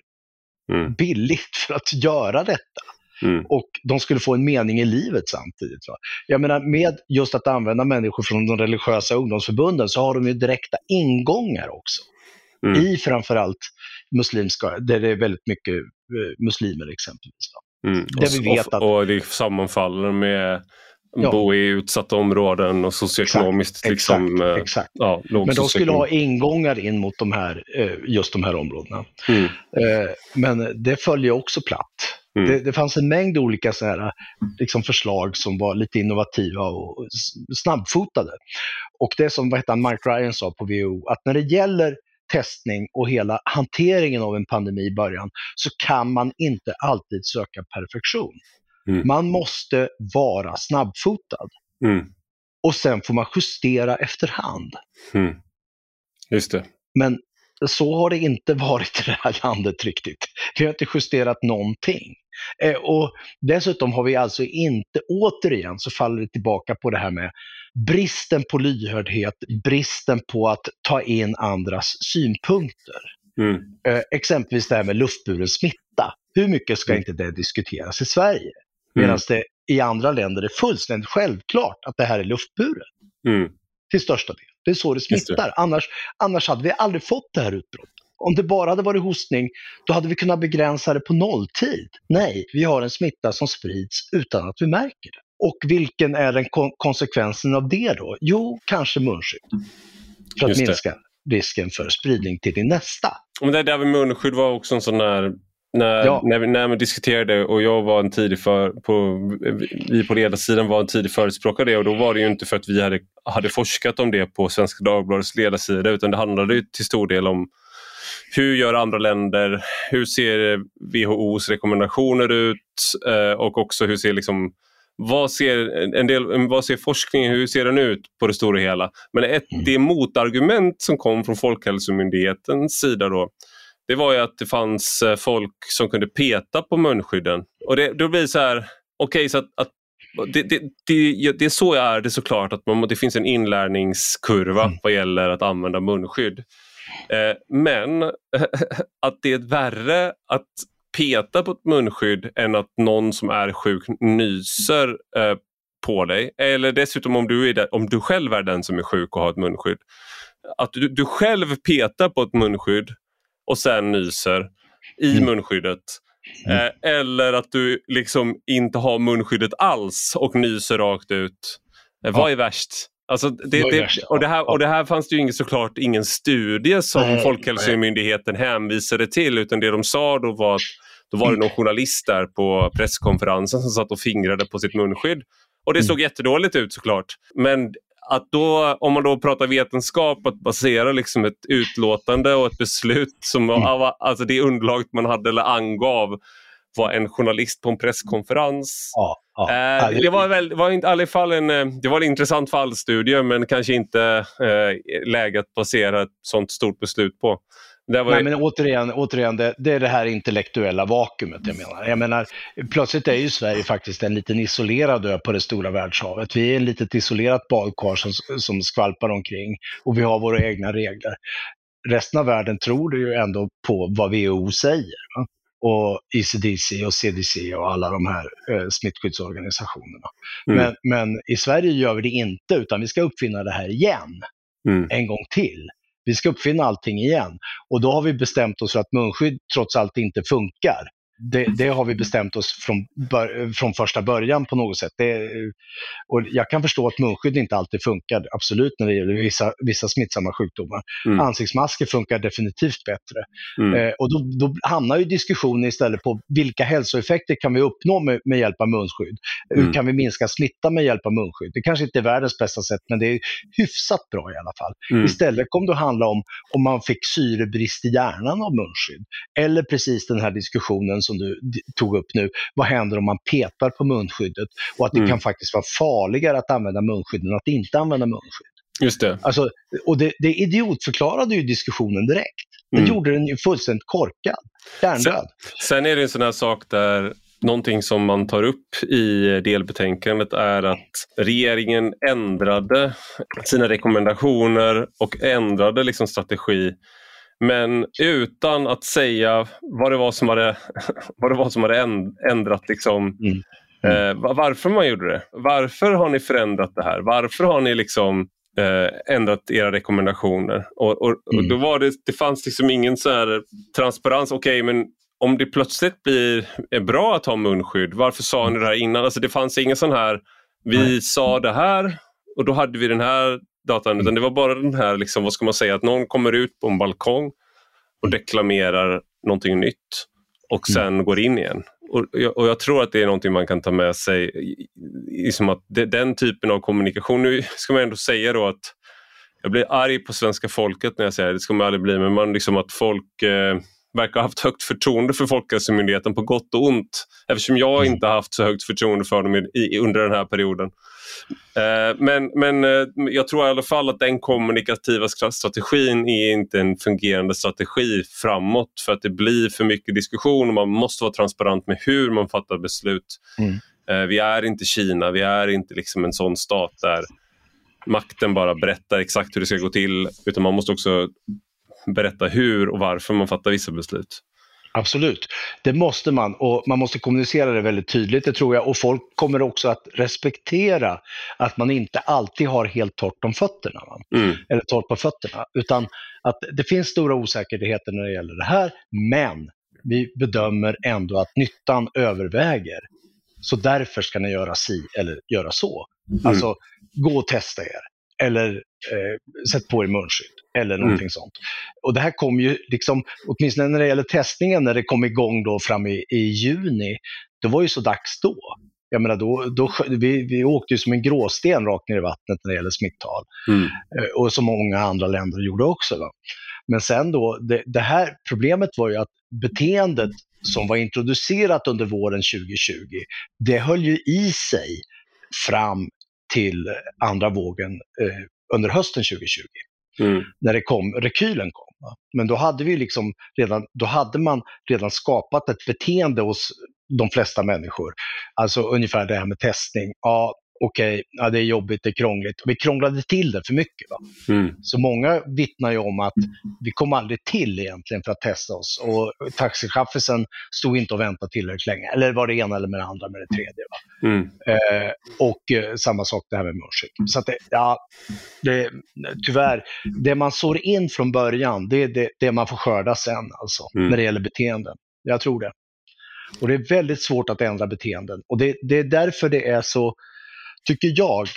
mm. billigt för att göra detta. Mm. Och de skulle få en mening i livet samtidigt. Va? Jag menar med just att använda människor från de religiösa ungdomsförbunden så har de ju direkta ingångar också. Mm. I framförallt muslimska, där det är väldigt mycket muslimer exempelvis. Mm. Där vi vet att... och det sammanfaller med ja. bo i utsatta områden och socioekonomiskt. Exakt, liksom, exakt, exakt. Ja, Men de skulle ha ingångar in mot de här, eh, just de här områdena. Mm. Eh, men det följer också platt. Mm. Det, det, fanns en mängd olika så här, liksom förslag som var lite innovativa och snabbfotade. Och det som vad heter Mike Ryan sa på WHO, att när det gäller testning och hela hanteringen av en pandemi i början så kan man inte alltid söka perfektion. Mm. Man måste vara snabbfotad. Mm. Och sen får man justera efterhand. Mm. Just det. Men så har det inte varit i det här landet riktigt. Vi har inte justerat någonting. Eh, och dessutom har vi alltså inte, återigen så faller det tillbaka på det här med bristen på lyhördhet, bristen på att ta in andras synpunkter. Mm. Eh, exempelvis det här med luftburen smitta. Hur mycket ska mm. inte det diskuteras i Sverige? Medan mm. det i andra länder är fullständigt självklart att det här är luftburet. Mm. Till största del. Det är så det smittar. Annars, annars hade vi aldrig fått det här utbrottet. Om det bara hade varit hostning, då hade vi kunnat begränsa det på nolltid. Nej, vi har en smitta som sprids utan att vi märker det. Och vilken är den kon konsekvensen av det då? Jo, kanske munskydd. För att minska risken för spridning till din nästa. Men det där med munskydd var också en sån där när, ja. när, vi, när vi diskuterade och jag var en tidig för, på, vi på ledarsidan var en tidig förespråkare det och då var det ju inte för att vi hade, hade forskat om det på Svenska Dagbladets ledarsida utan det handlade till stor del om hur gör andra länder? Hur ser WHOs rekommendationer ut? Eh, och också hur ser liksom vad ser, en del, vad ser forskningen, hur ser den ut på det stora hela? Men ett, mm. det motargument som kom från Folkhälsomyndighetens sida då, det var ju att det fanns eh, folk som kunde peta på munskydden. Och det, då blir det så här, okej okay, så att, att det, det, det, det, är så är det såklart att man, det finns en inlärningskurva mm. vad gäller att använda munskydd. Eh, men att det är värre att peta på ett munskydd än att någon som är sjuk nyser eh, på dig. Eller dessutom om du, är där, om du själv är den som är sjuk och har ett munskydd. Att du, du själv petar på ett munskydd och sen nyser i mm. munskyddet. Mm. Eh, eller att du liksom inte har munskyddet alls och nyser rakt ut. Eh, vad är värst? Alltså det, det, och, det här, och det här fanns det ju såklart ingen studie som nej, Folkhälsomyndigheten hänvisade till utan det de sa då var att då var det någon journalist där på presskonferensen som satt och fingrade på sitt munskydd. Och det mm. såg jättedåligt ut såklart. Men att då, om man då pratar vetenskap, att basera liksom ett utlåtande och ett beslut som mm. alltså det underlaget man hade eller angav var en journalist på en presskonferens. Ja, ja. Eh, det var, väl, var i alla fall en, eh, det var en intressant fallstudie men kanske inte eh, läge att basera ett sånt stort beslut på. Det var... Nej, men återigen, återigen det, det, är det här intellektuella vakuumet jag menar. Jag menar. Plötsligt är ju Sverige faktiskt en liten isolerad ö på det stora världshavet. Vi är ett litet isolerat badkar som, som skvalpar omkring och vi har våra egna regler. Resten av världen tror ju ändå på vad WHO säger. Va? och ECDC och CDC och alla de här eh, smittskyddsorganisationerna. Mm. Men, men, i Sverige gör vi det inte, utan vi ska uppfinna det här igen. Mm. En gång till. Vi ska uppfinna allting igen. Och då har vi bestämt oss för att munskydd trots allt inte funkar det, det, har vi bestämt oss från, från första början på något sätt. Det, och jag kan förstå att munskydd inte alltid funkar, absolut när det gäller vissa, vissa smittsamma sjukdomar. Mm. Ansiktsmasker funkar definitivt bättre. Mm. Eh, och då, då, hamnar ju diskussionen istället på vilka hälsoeffekter kan vi uppnå med, med hjälp av munskydd? Mm. Hur kan vi minska smitta med hjälp av munskydd? Det kanske inte är världens bästa sätt, men det är hyfsat bra i alla fall. Mm. Istället kom det att handla om om man fick syrebrist i hjärnan av munskydd. Eller precis den här diskussionen som du tog upp nu, vad händer om man petar på munskyddet? Och att det mm. kan faktiskt vara farligare att använda munskydd än att inte använda munskydd. Just det. Alltså, och det, det idiotförklarade ju diskussionen direkt. Det mm. gjorde den ju fullständigt korkad, hjärndöd. Sen, sen är det en sån här sak där Någonting som man tar upp i delbetänkandet är att regeringen ändrade sina rekommendationer och ändrade liksom strategi men utan att säga vad det var som hade, vad det var som hade ändrat liksom, mm. Mm. Eh, varför man gjorde det. Varför har ni förändrat det här? Varför har ni liksom eh, ändrat era rekommendationer? Och, och, mm. och, då var det, det fanns liksom ingen så här transparens. Okej, okay, men om det plötsligt blir bra att ha munskydd, varför sa ni det här innan? Alltså det fanns ingen sån här, vi sa det här och då hade vi den här datan. Utan det var bara den här, liksom, vad ska man säga, att någon kommer ut på en balkong och deklamerar någonting nytt och mm. sen mm. går in igen. Och jag, och jag, tror att det är någonting man kan ta med sig. Liksom att det, den typen av kommunikation, nu ska man ändå säga då att jag blir arg på svenska folket när jag säger det, det ska man aldrig bli, men man liksom att folk eh, verkar ha haft högt förtroende för Folkhälsomyndigheten på gott och ont. Eftersom jag mm. inte haft så högt förtroende för dem i, i, under den här perioden. Eh, men, men eh, jag tror i alla fall att den kommunikativa strategin är inte en fungerande strategi framåt för att det blir för mycket diskussion och man måste vara transparent med hur man fattar beslut. Mm. Eh, vi är inte Kina, vi är inte liksom en sån stat där makten bara berättar exakt hur det ska gå till utan man måste också berätta hur och varför man fattar vissa beslut. Absolut, det måste man och man måste kommunicera det väldigt tydligt, det tror jag. Och folk kommer också att respektera att man inte alltid har helt torrt om fötterna. Mm. Eller torrt på fötterna, utan att det finns stora osäkerheter när det gäller det här, men vi bedömer ändå att nyttan överväger. Så därför ska ni göra si eller göra så. Mm. Alltså, gå och testa er. Eller eh, sätt på er munskydd eller mm. någonting mm. sånt. Och det här kom ju, liksom, åtminstone när det gäller testningen, när det kom igång då fram i, i juni, det var ju så dags då. Jag menar, då, då, vi, vi åkte ju som en gråsten rakt ner i vattnet när det gäller smittal. Mm. Eh, och som många andra länder gjorde också. Va? Men sen då, det, det, här problemet var ju att beteendet som var introducerat under våren 2020, det höll ju i sig fram till andra vågen eh, under hösten 2020. Mm. När det kom, rekylen kom. Va? Men då hade, vi liksom redan, då hade man redan skapat ett beteende hos de flesta människor. Alltså ungefär det här med testning. Ja, okej, okay, ja, det är jobbigt, det är krångligt. Och vi krånglade till det för mycket. Va? Mm. Så många vittnar ju om att vi kom aldrig till egentligen för att testa oss. Och taxichaffisen stod inte och väntade tillräckligt länge. Eller var det ena eller med det andra med det tredje. Va? Mm. Eh, och eh, samma sak det här med munskydd. Så att det, ja, det, tyvärr, det man sår in från början, det är det, det man får skörda sen alltså, mm. när det gäller beteenden. Jag tror det. Och det är väldigt svårt att ändra beteenden. Och det, det är därför det är så tycker jag,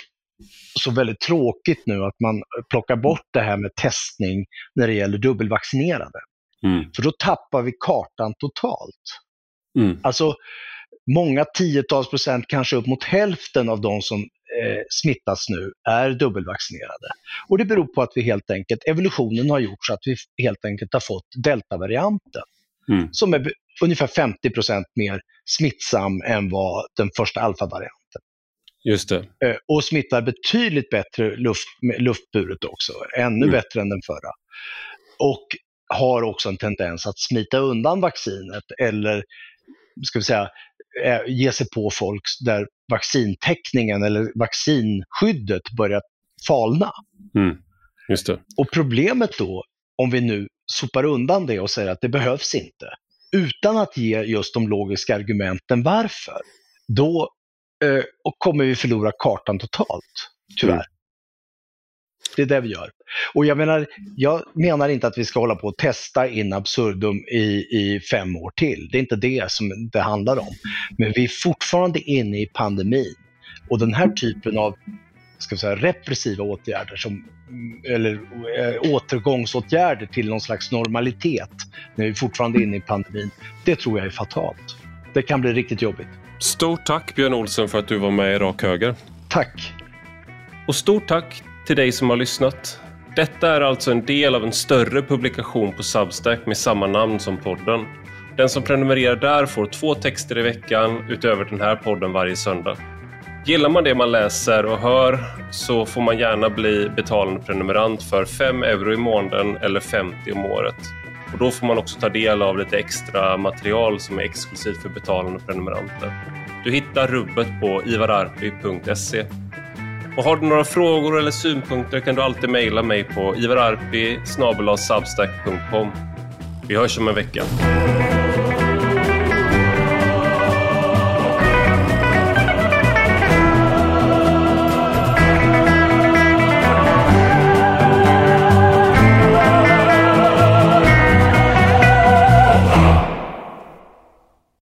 så väldigt tråkigt nu att man plockar bort det här med testning när det gäller dubbelvaccinerade. Mm. För då tappar vi kartan totalt. Mm. Alltså, många tiotals procent, kanske upp mot hälften av de som eh, smittas nu är dubbelvaccinerade. Och det beror på att vi helt enkelt, evolutionen har gjort så att vi helt enkelt har fått deltavarianten. mm. som är ungefär 50 procent mer smittsam än vad den första alfavarianten. Just det. Eh, och smittar betydligt bättre luft, luftburet också, ännu mm. bättre än den förra. Och har också en tendens att smita undan vaccinet eller ska vi säga, eh, ge sig på folk där vaccintäckningen eller vaccinskyddet börjar falna. Mm. Just det. Och problemet då, om vi nu sopar undan det och säger att det behövs inte, utan att ge just de logiska argumenten varför, då eh, kommer vi förlora kartan totalt, tyvärr. Mm. Det är det vi gör. Och jag menar, jag menar inte att vi ska hålla på och testa in absurdum i, i fem år till. Det är inte det som det handlar om. Men vi är fortfarande inne i pandemin. Och den här typen av ska vi säga, repressiva åtgärder, som, eller äh, återgångsåtgärder till någon slags normalitet, när vi fortfarande är inne i pandemin, det tror jag är fatalt. Det kan bli riktigt jobbigt. Stort tack Björn Olsen för att du var med i Rak Höger. Tack. Och stort tack till dig som har lyssnat. Detta är alltså en del av en större publikation på Substack med samma namn som podden. Den som prenumererar där får två texter i veckan utöver den här podden varje söndag. Gillar man det man läser och hör så får man gärna bli betalande prenumerant för 5 euro i månaden eller 50 om året. Och då får man också ta del av lite extra material som är exklusivt för betalande prenumeranter. Du hittar rubbet på ivararpi.se. Och har du några frågor eller synpunkter kan du alltid mejla mig på ivararpi.substack.com. Vi hörs om en vecka.